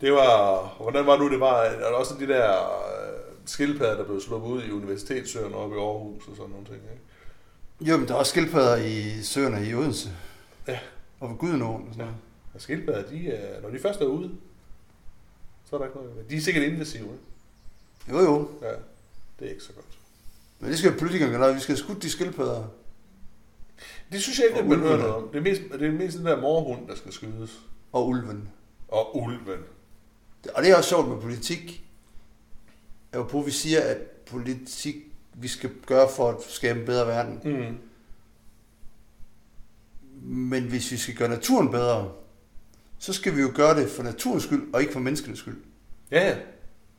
Det var, hvordan var nu det var, er der også de der skildpadder, der blev sluppet ud i Universitetssøerne oppe i Aarhus og sådan nogle ting, ikke? Jo, men der er også skildpadder i søerne i Odense. Ja. Og ved Gudenåen og sådan noget. Og skildpadder, de er, når de først er ude, så er der ikke noget. De er sikkert invasive, ikke? Jo, jo. Ja, det er ikke så godt. Men det skal politikerne gøre. Vi skal skudt de skildpadder. Det synes jeg ikke, at man hører noget om. Det er mest, det er mest den der morhund, der skal skydes. Og ulven. Og ulven. Og det er også sjovt med politik. At vi siger, at politik, vi skal gøre for at skabe en bedre verden. Mm. Men hvis vi skal gøre naturen bedre, så skal vi jo gøre det for naturens skyld, og ikke for menneskenes skyld. Ja, ja.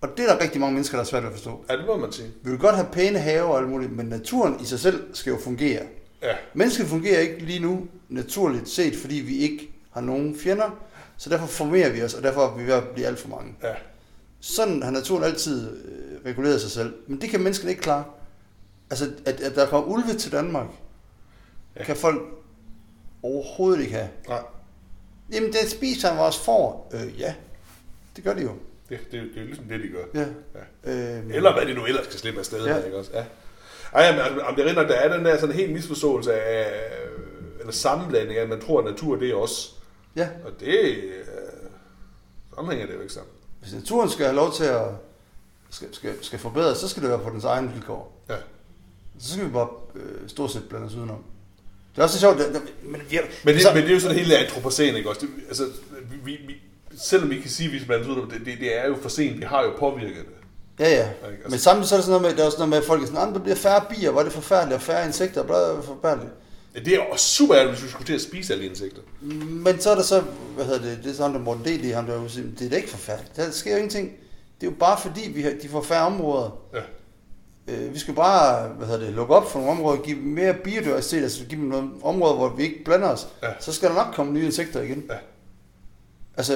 Og det er der rigtig mange mennesker, der er svært ved at forstå. Ja, det må man sige. Vi vil godt have pæne haver og alt muligt, men naturen i sig selv skal jo fungere. Ja. Mennesket fungerer ikke lige nu naturligt set, fordi vi ikke har nogen fjender, så derfor formerer vi os, og derfor er vi ved at blive alt for mange. Ja. Sådan har naturen altid øh, reguleret sig selv, men det kan mennesket ikke klare. Altså, at, at der kommer ulve til Danmark, ja. kan folk overhovedet ikke have. Nej, Jamen, det spiser han vores får. Øh, ja, det gør de jo. det, det, det er jo ligesom det, de gør. Ja. Ja. Øhm, Eller hvad de nu ellers skal slippe afsted Ja. ja. ikke også? Ja. Ej, men altså, om det er nok, der er den der sådan helt misforståelse af, eller sammenblanding af, at man tror, at natur det er os. Ja, Og det, øh, sådan hænger det jo ikke sammen. Hvis naturen skal have lov til at skal, skal, skal forbedres, så skal det være på dens egen vilkår. Ja. Så skal vi bare øh, stort set blande os udenom. Det er også så sjovt, det, det, men, vi, Men det, så, men det er jo sådan hele antropocen, ikke også? Det, altså, vi, vi, selvom vi kan sige, at vi skal ud det, det, det er jo for sent. Vi har jo påvirket det. ja, ja. Altså- Men samtidig så er det sådan noget med, der er også noget med, at folk er sådan, "Ah, men der bliver færre bier, hvor er det forfærdeligt, og færre insekter, bla, bla, forfærdeligt. Det er også super ærgerligt, hvis vi skulle til at spise alle insekter. Men så er der så, hvad hedder det, det er sådan, der Morten D. lige ham der ude, siger, det er da ikke forfærdeligt. Der sker jo ingenting. Det er jo bare fordi, vi har, de får færre områder. Ja. Øh, vi skal bare, hvad hedder det, lukke op for nogle områder, give dem mere biodiversitet, altså give dem nogle områder, hvor vi ikke blander os. Ja. Så skal der nok komme nye insekter igen. Ja. Altså,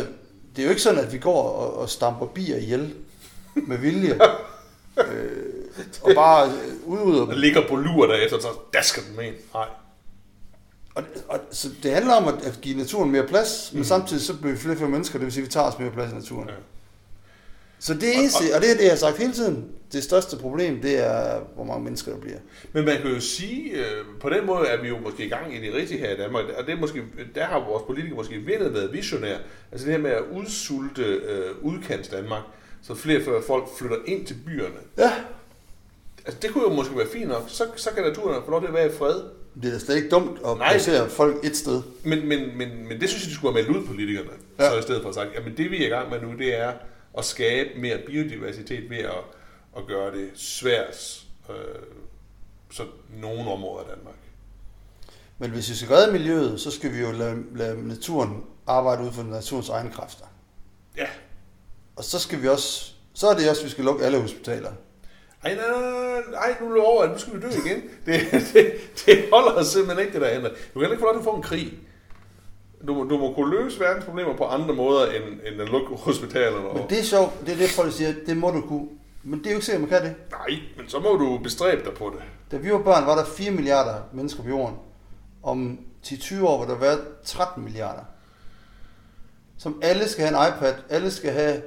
det er jo ikke sådan, at vi går og, og stamper bier ihjel med vilje. øh, og bare udrydder Der dem. ligger på lur derefter, så der skal den med ind. Nej. Og, og, så det handler om at, give naturen mere plads, men Mm. samtidig så bliver vi flere og flere mennesker, det vil sige, at vi tager os mere plads i naturen. Ja. Så det eneste, og det er det, jeg har sagt hele tiden, det største problem, det er, hvor mange mennesker der bliver. Men man kan jo sige, øh, på den måde er vi jo måske i gang i det rigtige her i Danmark, og det er måske, der har vores politikere måske virkelig været visionære. Altså det her med at udsulte øh, udkants Danmark, så flere og folk flytter ind til byerne. Ja. Altså det kunne jo måske være fint nok, så, så kan naturen få lov til at være i fred. Det er slet ikke dumt at Nej. placere folk et sted. Men, men, men, men det synes jeg, de skulle have meldt ud politikerne. Ja. Så i stedet for at sagt, jamen det vi er i gang med nu, det er at skabe mere biodiversitet ved at, at gøre det svært, øh, så nogle områder af Danmark. Men hvis vi skal redde miljøet, så skal vi jo lade, lade naturen arbejde ud for naturens egne kræfter. Ja. Og så skal vi også, så er det også, at vi skal lukke alle hospitaler. Ej, nej, nej, nej, nu er det over, nu skal vi dø igen. Det, det, det holder simpelthen ikke, det der ændrer. Du kan heller ikke få lov til at få en krig. Du, må- du må kunne løse verdens problemer på andre måder, end, end at lukke hospitalerne. Men det er sjovt, det er det, folk siger, det må du kunne. Men det er jo ikke sikkert, man kan det. Nej, men så må du bestræbe dig på det. Da vi var børn, var der 4 milliarder mennesker på jorden. Om 10-20 år vil der være 13 milliarder. Som alle skal have en iPad, alle skal have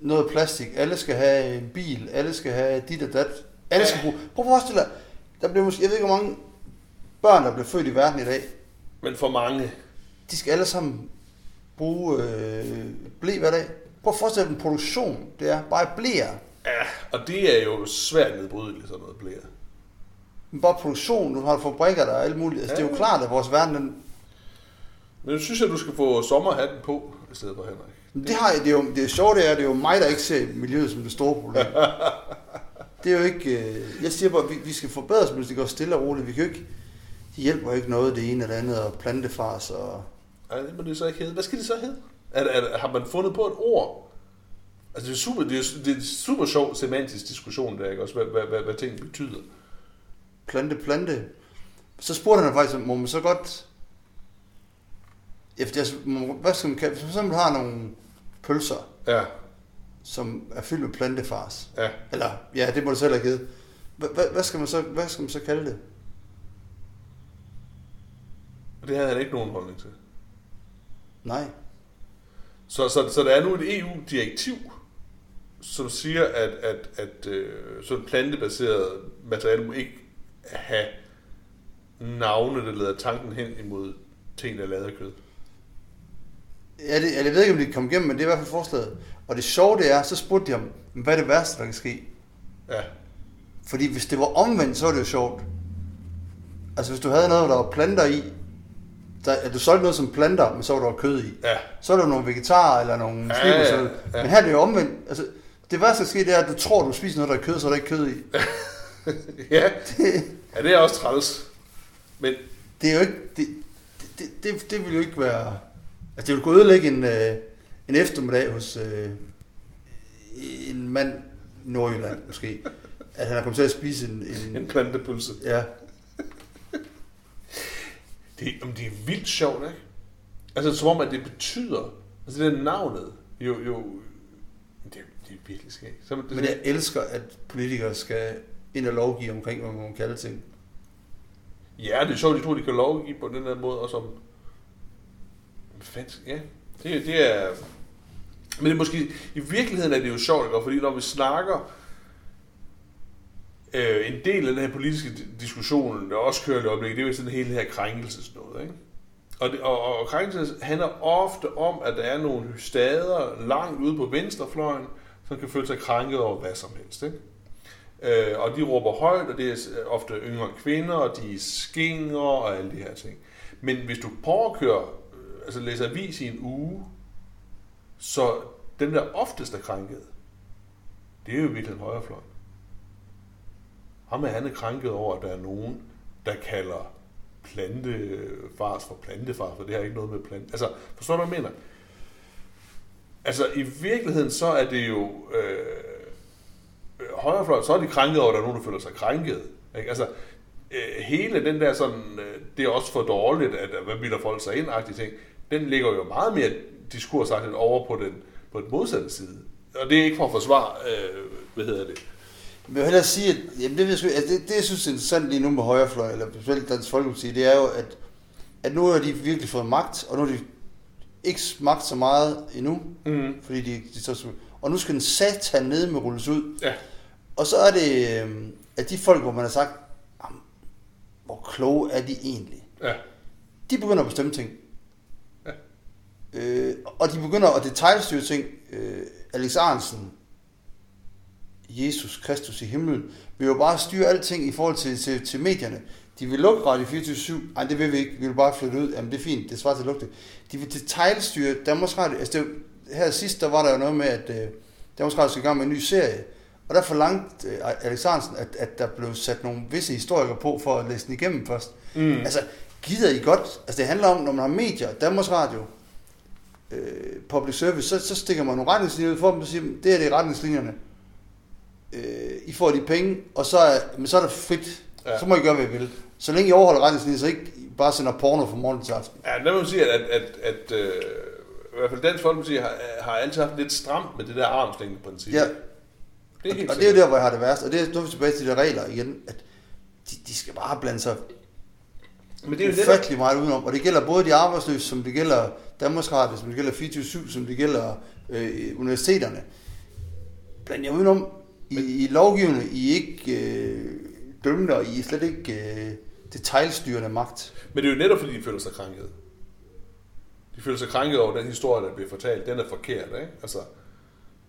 noget plastik, alle skal have en bil, alle skal have dit og dat. Alle skal bruge. Prøv at forestille dig, der bliver måske, jeg ved ikke hvor mange børn, der bliver født i verden i dag, Men for mange, de skal alle sammen bruge øh, blæ hver dag. Prøv at forestille dig, en produktion, det er bare blæer. ja, og det er jo svært nedbrydeligt, sådan noget bliver. Men bare produktion, du har fabrikker der og alt muligt. Altså, det er jo Ja. klart, at vores verden, den, Men jeg synes, at du skal få sommerhatten på, i stedet for Henrik. Det, har, det, er jo, det er sjovt, det er, det er jo mig, der ikke ser miljøet som det store problem. det er jo ikke... øh, Jeg siger bare, vi, vi skal forbedre os, men det går stille og roligt. Vi kan jo ikke... Det hjælper ikke noget, det ene eller andet, og plantefars og... Ej, det må det så ikke hedde. Hvad skal det så hedde? Er, er, har man fundet på et ord? Altså, det er super, det er, det er super sjov semantisk diskussion, der, ikke også? Hvad, hvad, hvad, hvad ting betyder. Plante, plante. Så spurgte han faktisk, må man så godt... Efter, altså, hvad skal man kalde Hvis man for eksempel har nogle pølser, Ja, som er fyldt med plantefars. ja. Eller, ja, det må du selv have givet. Hvad, skal man så, hvad skal man så kalde det? Det havde han ikke nogen holdning til. Nej. Så, så, så der er nu et EU-direktiv, som siger, at, at, at øh, sådan plantebaseret materiale må ikke have navne, der leder tanken hen imod ting, der er lavet af kød. Ja, det, jeg ved ikke, om det kom igennem, men det er i hvert fald forslaget. Og det sjove det er, så spurgte de om, hvad er det værste, der kan ske? Ja, Fordi hvis det var omvendt, så var det jo sjovt. Altså hvis du havde noget, der var planter i, der, at du solgte noget som planter, men så var der kød i. ja, Så er der nogle vegetarer eller nogle Ja, ja, ja, ja. Men her er det jo omvendt. Altså, det værste, der sker, det er, at du tror, du spiser noget, der er kød, så er der ikke kød i. ja. Det, ja, det er også træls. Men det er jo ikke... Det, det, det, det vil jo ikke være... Altså, det vil kunne ødelægge en, øh, en eftermiddag hos øh, en mand i Nordjylland, måske. At han er kommet til at spise en... en en plantepølse. ja, Det, jamen, det er vildt sjovt, ikke? Altså, som om, at det betyder... Altså, det er navnet. Jo, jo... Det, er- det er virkelig skægt. Så, det, men jeg elsker, at politikere skal ind og lovgive omkring, hvad man må kalde ting. Ja, det er sjovt, de tror, de kan lovgive på den der måde, og som... Fansk, ja, det, det er... Men det er måske, i virkeligheden er det jo sjovt, ikke? fordi når vi snakker øh, en del af den her politiske diskussion, der også kører i øjeblikket, det er jo sådan hele her krænkelsesnået, ikke? Og, det, og, og krænkelse handler ofte om, at der er nogle stader langt ude på venstrefløjen, som kan føle sig krænket over hvad som helst. Ikke? Øh, og de råber højt, og det er ofte yngre kvinder, og de er skinger og alle de her ting. Men hvis du prøver at køre, altså læser avis i en uge, så den der oftest er krænket, det er jo virkelig en højrefløj. Ham er han er krænket over, at der er nogen, der kalder plantefars for plantefars, for det har ikke noget med plante. Altså, forstår du, hvad jeg mener? Altså, i virkeligheden, så er det jo øh, øh højrefløj, så er de krænket over, at der er nogen, der føler sig krænket. Ikke? Altså, øh, hele den der sådan, øh, det er også for dårligt, at hvad bilder folk sig ind ting, den ligger jo meget mere diskursagtigt over på den, på den modsatte side. Og det er ikke for at forsvare, øh, hvad hedder det, jeg vil hellere sige, at jamen det, altså det, det, jeg synes er interessant lige nu med højrefløj, eller specielt Dansk Folkeparti, det er jo, at, at nu har de virkelig fået magt, og nu har de ikke magt så meget endnu, mm. fordi de, de så, og nu skal den satan ned med rulles ud. Ja. Og så er det, øhm, at de folk, hvor man har sagt, hvor kloge er de egentlig? Ja. De begynder at bestemme ting. Ja. Øh, og de begynder at detaljstyre ting. Øh, Alex Arnsen, Jesus Kristus i himlen, vil jo bare styre alting i forhold til, til, til medierne. De vil lukke Radio 24-7. Nej, det vil vi ikke. Vi vil bare flytte ud. Jamen, det er fint. Det svarer til at lukke det. De vil detaljstyre Danmarks Radio. Altså, det, her sidst, der var der jo noget med, at uh, Danmarks Radio skal i gang med en ny serie. Og der forlangte Alex Hansen, at, at der blev sat nogle visse historikere på, for at læse den igennem først. Mm. Altså, gider I godt? Altså, det handler om, når man har medier, Danmarks Radio, uh, public service, så, så stikker man nogle retningslinjer ud for dem og siger, det her det er retningslinjerne øh, I får de penge, og så er, men så er det frit. Ja. Så må I gøre, hvad I vil. Så længe I overholder retningslinjer, så ikke bare sender porno fra morgen til aften. Ja, der må man sige, at, at, at øh, i hvert fald Dansk Folkeparti har, har altid haft lidt stramt med det der armslængdeprincip. Ja. Det er helt og, det er jo der, hvor jeg har det værst. Og det er, nu er vi tilbage til de regler igen, at de, de skal bare blande sig men det er jo ufattelig meget udenom. Og det gælder både de arbejdsløse, som det gælder Danmarks Radio, som det gælder 24 som det gælder øh, universiteterne. Bland jer udenom i, I lovgivende, I ikke øh, dømmende, og I er slet ikke øh, detaljstyrende magt. Men det er jo netop, fordi de føler sig krænket. De føler sig krænket over den historie, der bliver fortalt. Den er forkert, ikke? Altså,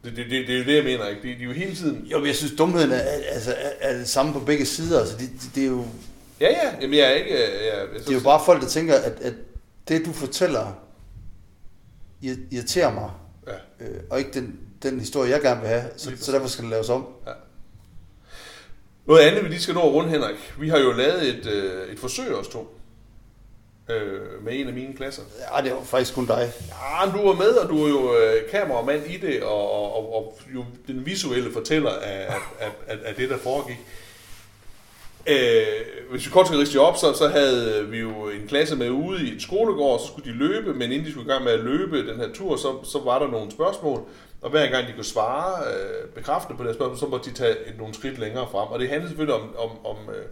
det, det, det, det er jo det, jeg mener, ikke? De, de er jo hele tiden... Jo, men jeg synes, dumheden er, altså, er, er det samme på begge sider. Altså, det, det, det er jo... Ja, ja. Jamen, jeg er ikke... Jeg, jeg, det er jo bare folk, der tænker, at, at det, du fortæller, irriterer mig. Ja. Øh, og ikke den, den historie, jeg gerne vil have, så, så derfor skal det laves om. Ja. Noget andet, vi lige skal nå rundt, Henrik. Vi har jo lavet et, øh, et forsøg os to. Øh, med en af mine klasser. Ja, det var faktisk kun dig. Ja, du var med, og du er jo øh, kameramand i det, og, og, og, og jo den visuelle fortæller af, af, af, af det, der foregik. Øh, hvis vi kort skal riste op, så, så havde vi jo en klasse med ude i et skolegård, så skulle de løbe, men inden de skulle i gang med at løbe den her tur, så, så var der nogle spørgsmål, og hver gang de kunne svare øh, bekræftende på det spørgsmål, så måtte de tage et, nogle skridt længere frem. Og det handler selvfølgelig om, om, om, øh,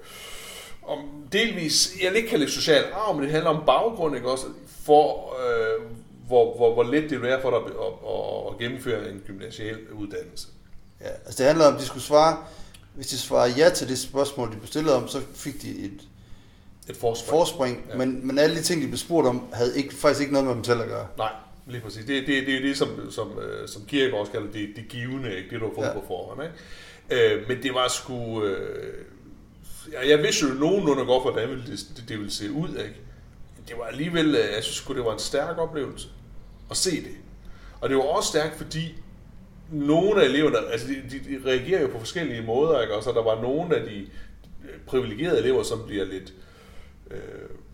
om delvis, jeg ikke kalde det social arv, men det handler om baggrund, ikke også, for øh, hvor, hvor, hvor let det vil være for dig at, at, at gennemføre en gymnasial uddannelse. Ja, altså det handler om, at de skulle svare, hvis de svarede ja til det spørgsmål, de blev stillet om, så fik de et, et forspring. forspring ja. men, men alle de ting, de blev spurgt om, havde ikke, faktisk ikke noget med dem selv at gøre. Nej. Lige præcis. Det, det, det er jo det, som, som, øh, som Kirke også kalder det, det givende, ikke? det du har fået ja. på forhånd. Ikke? Øh, men det var sgu... Øh, jeg vidste jo nogenlunde godt, hvordan det, det, det ville se ud. Ikke? Det var alligevel, øh, jeg synes det var en stærk oplevelse at se det. Og det var også stærkt, fordi nogle af eleverne, altså de, de, de reagerer jo på forskellige måder, ikke? Og så der var nogle af de privilegerede elever, som bliver lidt, øh,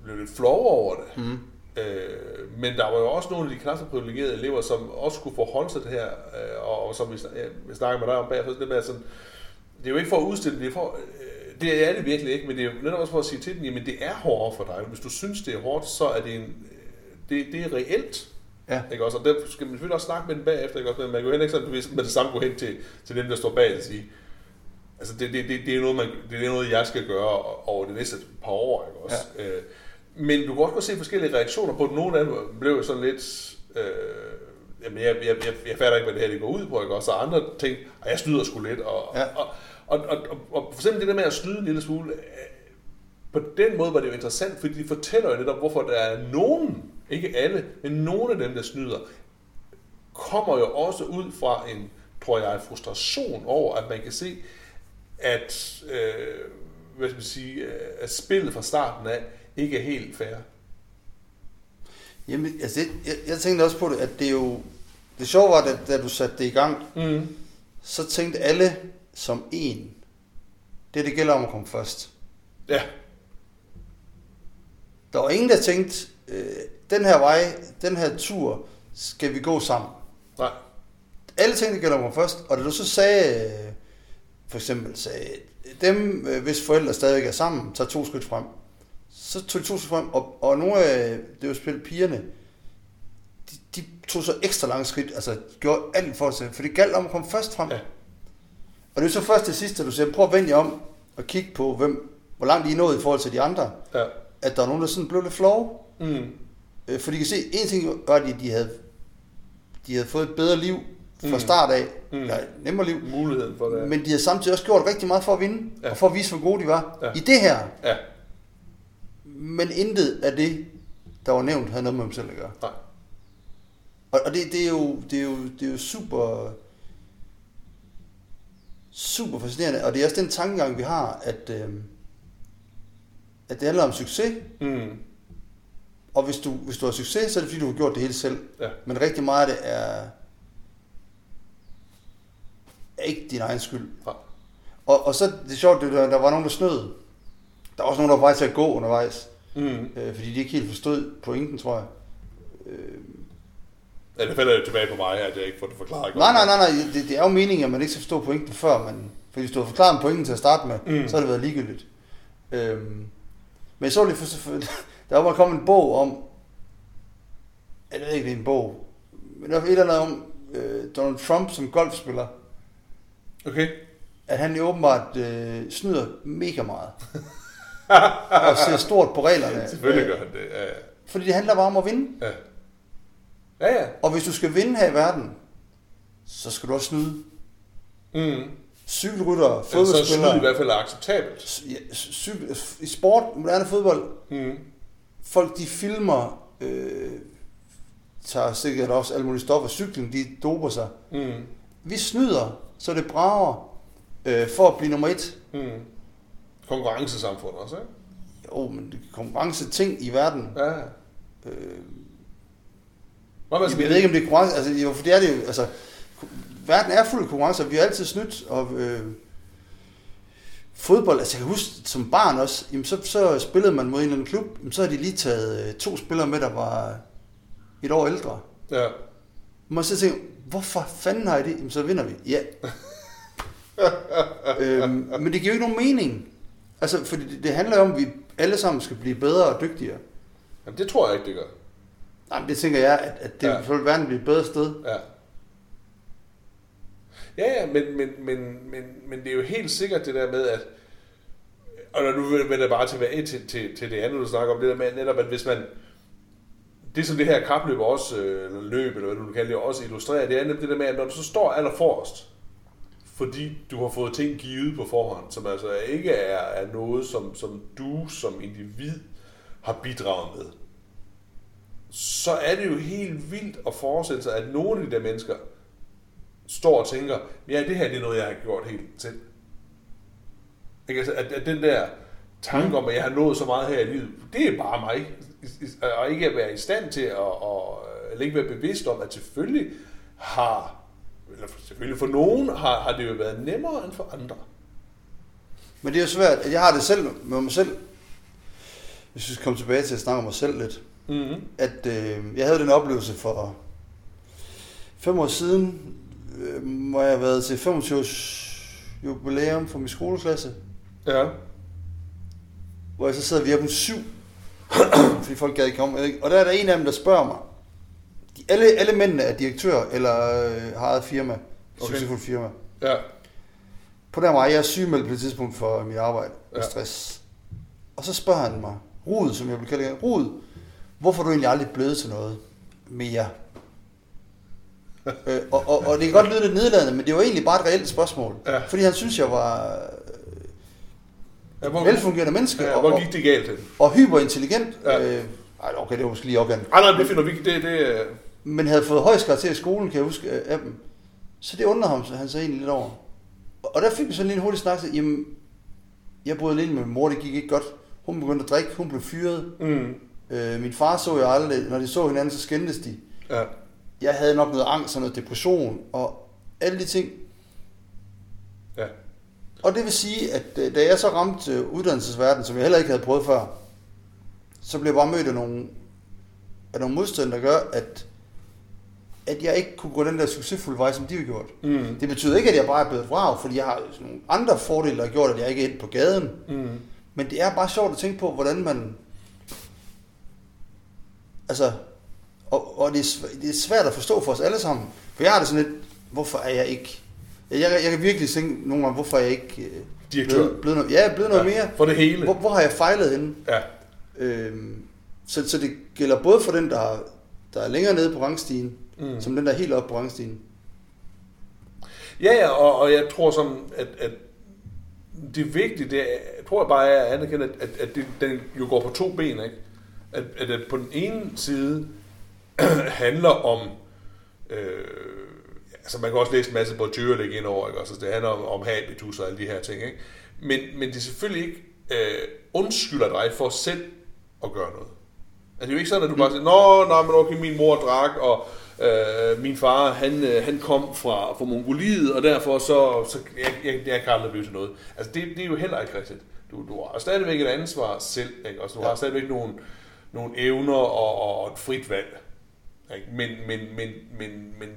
bliver lidt flove over det. Mm. Øh, men der var jo også nogle af de klasseprivilegerede elever, som også skulle forholde sig til det her, øh, og, og som vi, ja, vi snakker med dig om bagefter, det, med sådan, det er jo ikke for at udstille det, er for, øh, det er det virkelig ikke, men det er netop også for at sige til dem, jamen det er hårdere for dig. Hvis du synes, det er hårdt, så er det en, det, det er reelt. Ja. Ikke også? Og der skal man selvfølgelig også snakke med dem bagefter, ikke også? Men man kan jo ikke sådan, med det samme gå hen til, til dem, der står bag og sige, Altså, det, det, det, det, er noget, man, det er noget, jeg skal gøre over det næste par år, ikke også? Ja. Øh, men du kan også se forskellige reaktioner på det. Nogle af dem blev sådan lidt... Øh, jamen, jeg, jeg, jeg, jeg fatter ikke, hvad det her det går ud på, ikke også? Og andre ting, og jeg snyder sgu lidt. Og, ja. og, og, og, og, og, for eksempel det der med at snyde en lille smule, øh, på den måde var det jo interessant, fordi de fortæller jo netop, hvorfor der er nogen, ikke alle, men nogle af dem, der snyder, kommer jo også ud fra en, tror jeg, frustration over, at man kan se, at, øh, hvad skal man sige, øh, at spillet fra starten af ikke er helt fair. Jamen, altså, jeg, jeg tænkte også på det, at det er jo, det sjove var, at da du satte det i gang, mm. så tænkte alle som en, det det gælder om at komme først. Ja. Der var ingen, der tænkte, øh, den her vej, den her tur, skal vi gå sammen. Nej. Alle ting, det gælder om at komme først, og da du så sagde, øh, for eksempel sagde, dem, øh, hvis forældre stadig er sammen, tager to skridt frem. Så tog de to skridt frem, og, og nogle af, det var spillet pigerne, de, de tog så ekstra lange skridt, altså gjorde alt for sig, for det galt om at komme først frem. Ja. Og det er så først til sidst, at du siger, prøv at vende jer om og kigge på, hvem, hvor langt de er nået i forhold til de andre. Ja. At der er nogen, der sådan blev lidt flove. Mm. Øh, for de kan se, en ting var, at de havde, de havde fået et bedre liv fra mm. start af. Mm. Ja, nemmere liv. Muligheden for det. Men de havde samtidig også gjort rigtig meget for at vinde, ja. og for at vise, hvor gode de var ja. i det her. Ja. Men intet af det, der var nævnt, havde noget med dem selv at gøre. Nej. Og, og det, det, er jo, det, er jo, det er jo super super fascinerende, og det er også den tankegang, vi har, at, øh, at det handler om succes. Mm. Og hvis du, hvis du har succes, så er det fordi, du har gjort det hele selv. Ja. Men rigtig meget af det er, er ikke din egen skyld. Ja. Og, og så det er sjovt, der, der var nogen, der snød. Der var også nogen, der var vej til at gå undervejs. Mm. Øh, fordi de ikke helt forstod pointen, tror jeg. Øh, Ja, det falder jo tilbage på mig, at jeg ikke får det forklaret. Nej, nej, nej, nej. Det, det er jo meningen, at man ikke skal forstå pointen før, man, for hvis du har forklaret pointen til at starte med, mm. så har det været ligegyldigt. Øhm, men så lige for der var kommet en bog om, jeg ved ikke, det er en bog, men der var et eller andet om øh, Donald Trump som golfspiller. Okay. At han jo åbenbart øh, snyder mega meget. og ser stort på reglerne. Selvfølgelig gør han det, ja, ja. Fordi det handler bare om at vinde. Ja. Ja, ja. Og hvis du skal vinde her i verden, så skal du også snyde. Mm. Cykelrytter, fodboldspillere. Så snyd i hvert fald er acceptabelt. Ja, cykel, I sport, moderne fodbold, mm. folk de filmer, øh, tager sikkert også alle mulige stoffer, cykling, de doper sig. Mm. Vi snyder, så det brager øh, for at blive nummer et. Mm. Konkurrencesamfund også, ikke? Jo, men konkurrence ting i verden. Ja. Øh, Jamen, jeg ved ikke, om det er konkurrence. Altså, jo, for det er det jo. Altså, verden er fuld af konkurrence, og vi har altid snydt. Og, øh, fodbold, altså jeg kan huske som barn også, jamen, så, så spillede man mod en eller anden klub, jamen, så har de lige taget øh, to spillere med, der var et år ældre. Ja. Man så tænke, hvorfor fanden har I det? Jamen, så vinder vi. Ja. øhm, men det giver jo ikke nogen mening. Altså, for det, det handler jo om, at vi alle sammen skal blive bedre og dygtigere. Jamen, det tror jeg ikke, det gør. Nej, men det tænker jeg, at, at det ja. vil verden blive et bedre sted. Ja. Ja, ja, men, men, men, men, men det er jo helt sikkert det der med, at og når du vender bare tilbage til, til, til det andet, du snakker om, det der med netop, at hvis man, det som det her kapløb også, eller løb, eller hvad du kalder det, også illustrerer, det er nemlig det der med, at når du så står allerforrest, fordi du har fået ting givet på forhånd, som altså ikke er, er noget, som, som du som individ har bidraget med, så er det jo helt vildt at forestille sig, at nogle af de der mennesker står og tænker, ja, det her det er noget, jeg har gjort helt selv. Ikke? Altså, at, at den der tanke om, at jeg har nået så meget her i livet, det er bare mig. Og ikke at være i stand til at, at, eller ikke være bevidst om, at selvfølgelig har, eller selvfølgelig for nogen, har, har det jo været nemmere end for andre. Men det er jo svært, at jeg har det selv med mig selv. Hvis vi skal komme tilbage til at snakke om mig selv lidt mm-hmm. at øh, jeg havde den oplevelse for fem år siden, øh, hvor jeg har været til 25 års jubilæum for min skoleklasse. Ja. Hvor jeg så sad vi op syv, fordi folk gad ikke komme. Og der er der en af dem, der spørger mig. De, alle, alle mændene er direktør eller øh, har eget firma. Okay. Succesfuldt firma. Ja. på den vej, jeg er sygemeldt på det tidspunkt for mit arbejde og Ja. stress. Og så spørger han mig, Rud, som jeg vil kalde det, Rud, hvorfor er du egentlig aldrig blevet til noget mere? øh, og, og, og, det kan godt lyde lidt nedladende, men det var egentlig bare et reelt spørgsmål. Ja. Fordi han synes, jeg var Ja, hvor, velfungerende menneske ja, og, hvor og, gik det galt hen? og hyperintelligent. Ja. Øh, ej, okay, det var måske lige op igen. Ej, nej, det finder vi ikke. Det, det, øh, Men havde fået højst karakter i skolen, kan jeg huske, øh, af dem. Så det undrede ham, så han så egentlig lidt over. Og der fik vi sådan lige en hurtig snak, så, jamen, jeg boede alene med min mor, det gik ikke godt. Hun begyndte at drikke, hun blev fyret. mm, Øh, min far så jeg aldrig, når de så hinanden, så skændtes de. ja. Jeg havde nok noget angst og noget depression, og alle de ting. Ja. Og det vil sige, at øh, da jeg så ramte øh, uddannelsesverdenen, som jeg heller ikke havde prøvet før, så blev jeg bare mødt af nogle, af nogle modstand, der gør, at, at jeg ikke kunne gå den der succesfulde vej, som de har gjort. Mm, Det betyder ikke, at jeg bare er blevet et vrag, fordi jeg har nogle andre fordele, der har gjort, at jeg ikke er på gaden. mm, Men det er bare sjovt at tænke på, hvordan man... Altså, og, og det, er, det er svært at forstå for os alle sammen. For jeg har det sådan lidt, hvorfor er jeg ikke... Jeg, jeg, jeg kan virkelig tænke nogle gange, hvorfor er jeg ikke... øh, Direktør. Blevet, blevet noget, ja, blevet noget mere. For det hele. Hvor, hvor har jeg fejlet henne? Ja. Øhm, så, så det gælder både for den, der, der er længere nede på rangstigen, Mm. som den, der er helt oppe på rangstigen. Ja, ja, og, og jeg tror sådan, at, at det vigtige, det er, tror jeg bare er at anerkende, at, at, at det, den jo går på to ben, ikke? At, at det på den ene side handler om, øh, altså man kan også læse en masse Bourdieu lægge ind over, ikke? Altså, det handler om, om habitus og alle de her ting, ikke? Men, men det selvfølgelig ikke øh, undskylder dig for selv at gøre noget. Altså, det er jo ikke sådan, at du bare siger, Nå, nej, men okay, min mor drak, og øh, min far, han, øh, han kom fra, fra Mongoliet, og derfor så, så jeg, jeg, jeg kan aldrig blive til noget. Altså, det, det er jo heller ikke rigtigt. Du, du har stadigvæk et ansvar selv, ikke? Altså, du ja. har stadigvæk nogle, nogle evner og, og, et frit valg. Ikke? Men, men, men, men, men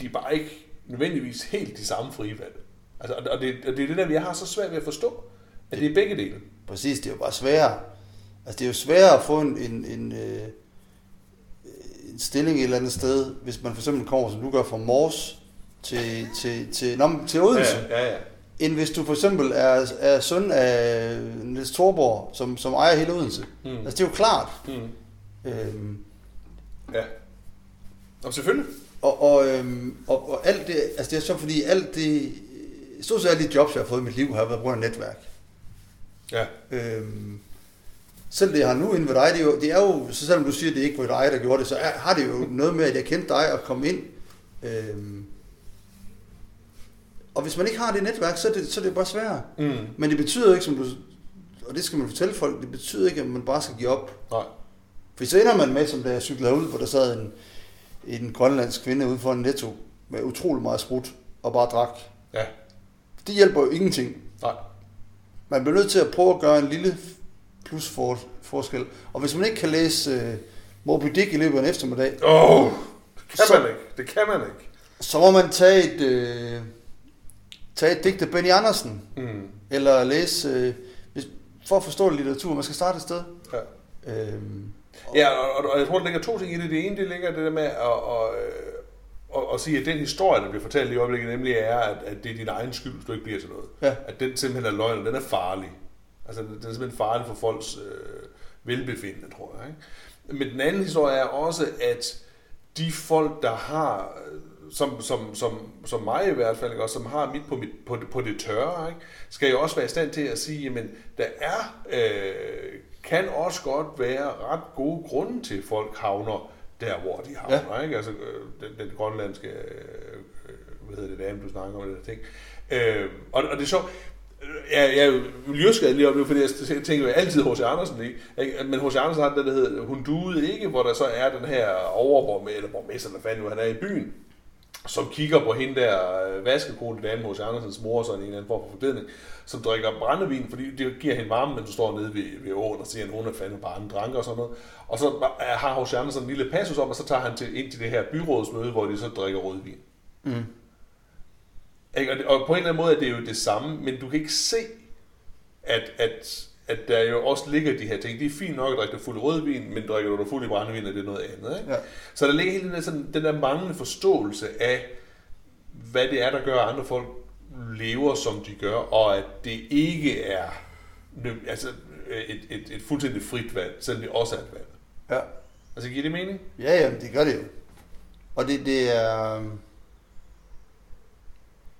de er bare ikke nødvendigvis helt de samme frie valg. Altså, og det, og det er det der, jeg har så svært ved at forstå, at det er begge dele. Præcis, det er jo bare sværere. Altså, det er jo sværere at få en, en, en, øh, en stilling et eller andet sted, hvis man for eksempel kommer, som du gør, fra Mors til, til, til, nå, men til Odense. Ja, ja, ja. End hvis du for eksempel er, er søn af Niels Thorborg, som, som ejer hele Odense. Mm. Altså, det er jo klart. Mm. Øhm, Ja. Og selvfølgelig. og, og, øhm, og, og alt det, altså det er så fordi alt det, stort set alle de jobs, jeg har fået i mit liv, har været på grund af netværk. Ja. Øhm, selv det, jeg har nu inde ved dig, det er, jo, det er jo, så selvom du siger, at det ikke var dig, der gjorde det, så er, har det jo noget med, at jeg kendte dig og kom ind. Øhm, og hvis man ikke har det netværk, så er det, så er det bare sværere. Mm. Men det betyder ikke, som du, og det skal man fortælle folk, det betyder ikke, at man bare skal give op. Nej. For så ender man med, som da jeg cyklede ud, hvor der sad en, en grønlandsk kvinde ude for en netto med utrolig meget sprut og bare drak. Ja. Det hjælper jo ingenting. Nej. Man bliver nødt til at prøve at gøre en lille plus for, forskel. Og hvis man ikke kan læse uh, Moby Dick i løbet af en eftermiddag, Åh, oh, det kan Så- man ikke. Det kan man ikke. så må man tage et, uh, tage et digt af Benny Andersen, Mm. eller læse, uh, hvis, for at forstå litteratur, man skal starte et sted. Ja. Øhm, Ja, og, og jeg tror, der ligger to ting i det. Det ene, det ligger det der med at, at, at, at sige, at den historie, der bliver fortalt i øjeblikket, nemlig er, at, at det er din egen skyld, hvis du ikke bliver til noget. Ja. At den simpelthen er løgn, og den er farlig. Altså, den er simpelthen farlig for folks øh, velbefindende, tror jeg. Ikke? Men den anden historie er også, at de folk, der har, øh, som, som, som, som mig i hvert fald, ikke, og som har mit på, mit på, det, på det tørre, ikke, skal jo også være i stand til at sige, jamen, der er, øh, kan også godt være ret gode grunde til, at folk havner der, hvor de havner. Ja. Ikke? Altså, øh, den, den grønlandske, øh, øh, hvad hedder det, dame, du snakker om, det der ting. Øh, og, og det er så, jeg, jeg er jo miljøskadet lige om det, fordi jeg tænker jo altid H.C. Andersen, ikke? Men H.C. Andersen har den, der hedder Hun duede ikke, hvor der så er den her overborgmester, eller borgmester, eller fanden han er i byen, som kigger på hende der øh, vaskekone, dame H.C. Andersens mor, sådan en eller anden form for forklædning, som drikker brændevin, fordi det giver hende varme, men du står nede ved, ved åen og siger, at hun er fandme bare en dranker og sådan noget. Og så har H.C. Andersen en lille passus om, og så tager han til, ind til det her byrådsmøde, hvor de så drikker rødvin. mm. Ikke? Og, det, og på en eller anden måde er det jo det samme, men du kan ikke se, at, at, at der jo også ligger de her ting. Det er fint nok at drikke dig fuld rødvin, men drikker du dig fuld i brændevin, er det noget andet. Ikke? Ja. Så der ligger hele den der, sådan, den der manglende forståelse af, hvad det er, der gør, at andre folk lever, som de gør, og at det ikke er altså, et, et, et fuldstændig frit valg, selvom det også er et valg. Ja. Altså, giver det mening? Ja, ja, det gør det jo. Og det, det er... øhm,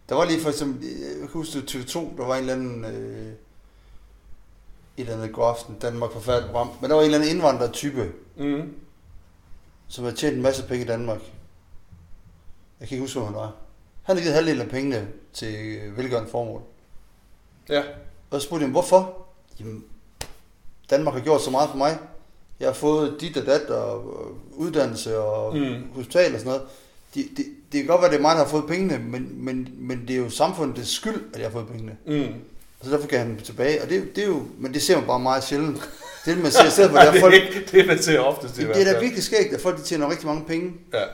Der var lige for eksempel, jeg kan huske det TV2, der var en eller anden, øh, et eller andet god aften, Danmark forfærdeligt program, men der var en eller anden indvandrertype, Mm. som havde tjent en masse penge i Danmark. Jeg kan ikke huske, hvor han var. Han havde givet halvdelen af pengene til øh, velgørende formål. Ja. Og så spurgte jeg hvorfor? Jamen, Danmark har gjort så meget for mig. Jeg har fået dit og dat og uddannelse og mm. hospital og sådan noget. Det, det, det kan godt være, det er mig, der har fået pengene, men, men, men det er jo samfundets skyld, at jeg har fået pengene. Mm. Så derfor kan han dem tilbage. Og det, det er jo, men det ser man bare meget sjældent. Det er det, man ser stedet for, der er det, folk, er ikke, det er man ser oftest det, det er da virkelig skægt, at folk de tjener rigtig mange penge. Ja.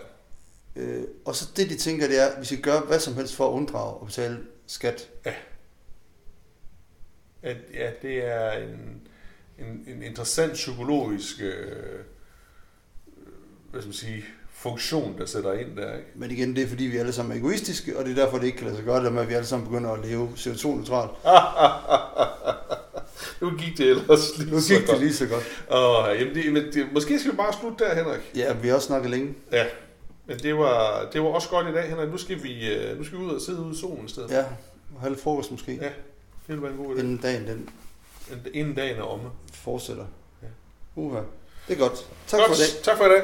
Øh, og så det, de tænker, det er, at vi skal gøre hvad som helst for at unddrage og betale skat. At, ja, det er en, en, en interessant psykologisk øh, hvad skal man sige, funktion, der sætter ind der. Ikke? Men igen, det er fordi, vi alle sammen er egoistiske, og det er derfor, det ikke kan lade sig gøre det med, at vi alle sammen begynder at leve CO2-neutralt. nu gik det ellers lige Nu så gik det godt. lige så godt. Åh, jamen det, men det, måske skal vi bare slutte der, Henrik. Ja, vi har også snakket længe. Ja, men det var, det var også godt i dag, Henrik. Nu skal vi, øh, nu skal vi ud og sidde ude i solen i stedet. Ja, og have lidt frokost måske, Ja, det ville være en god idé. inden dagen den Inden dagen er omme. fortsætter. Ja. Uha. Det er godt. Tak godt, for i dag. Tak for i dag.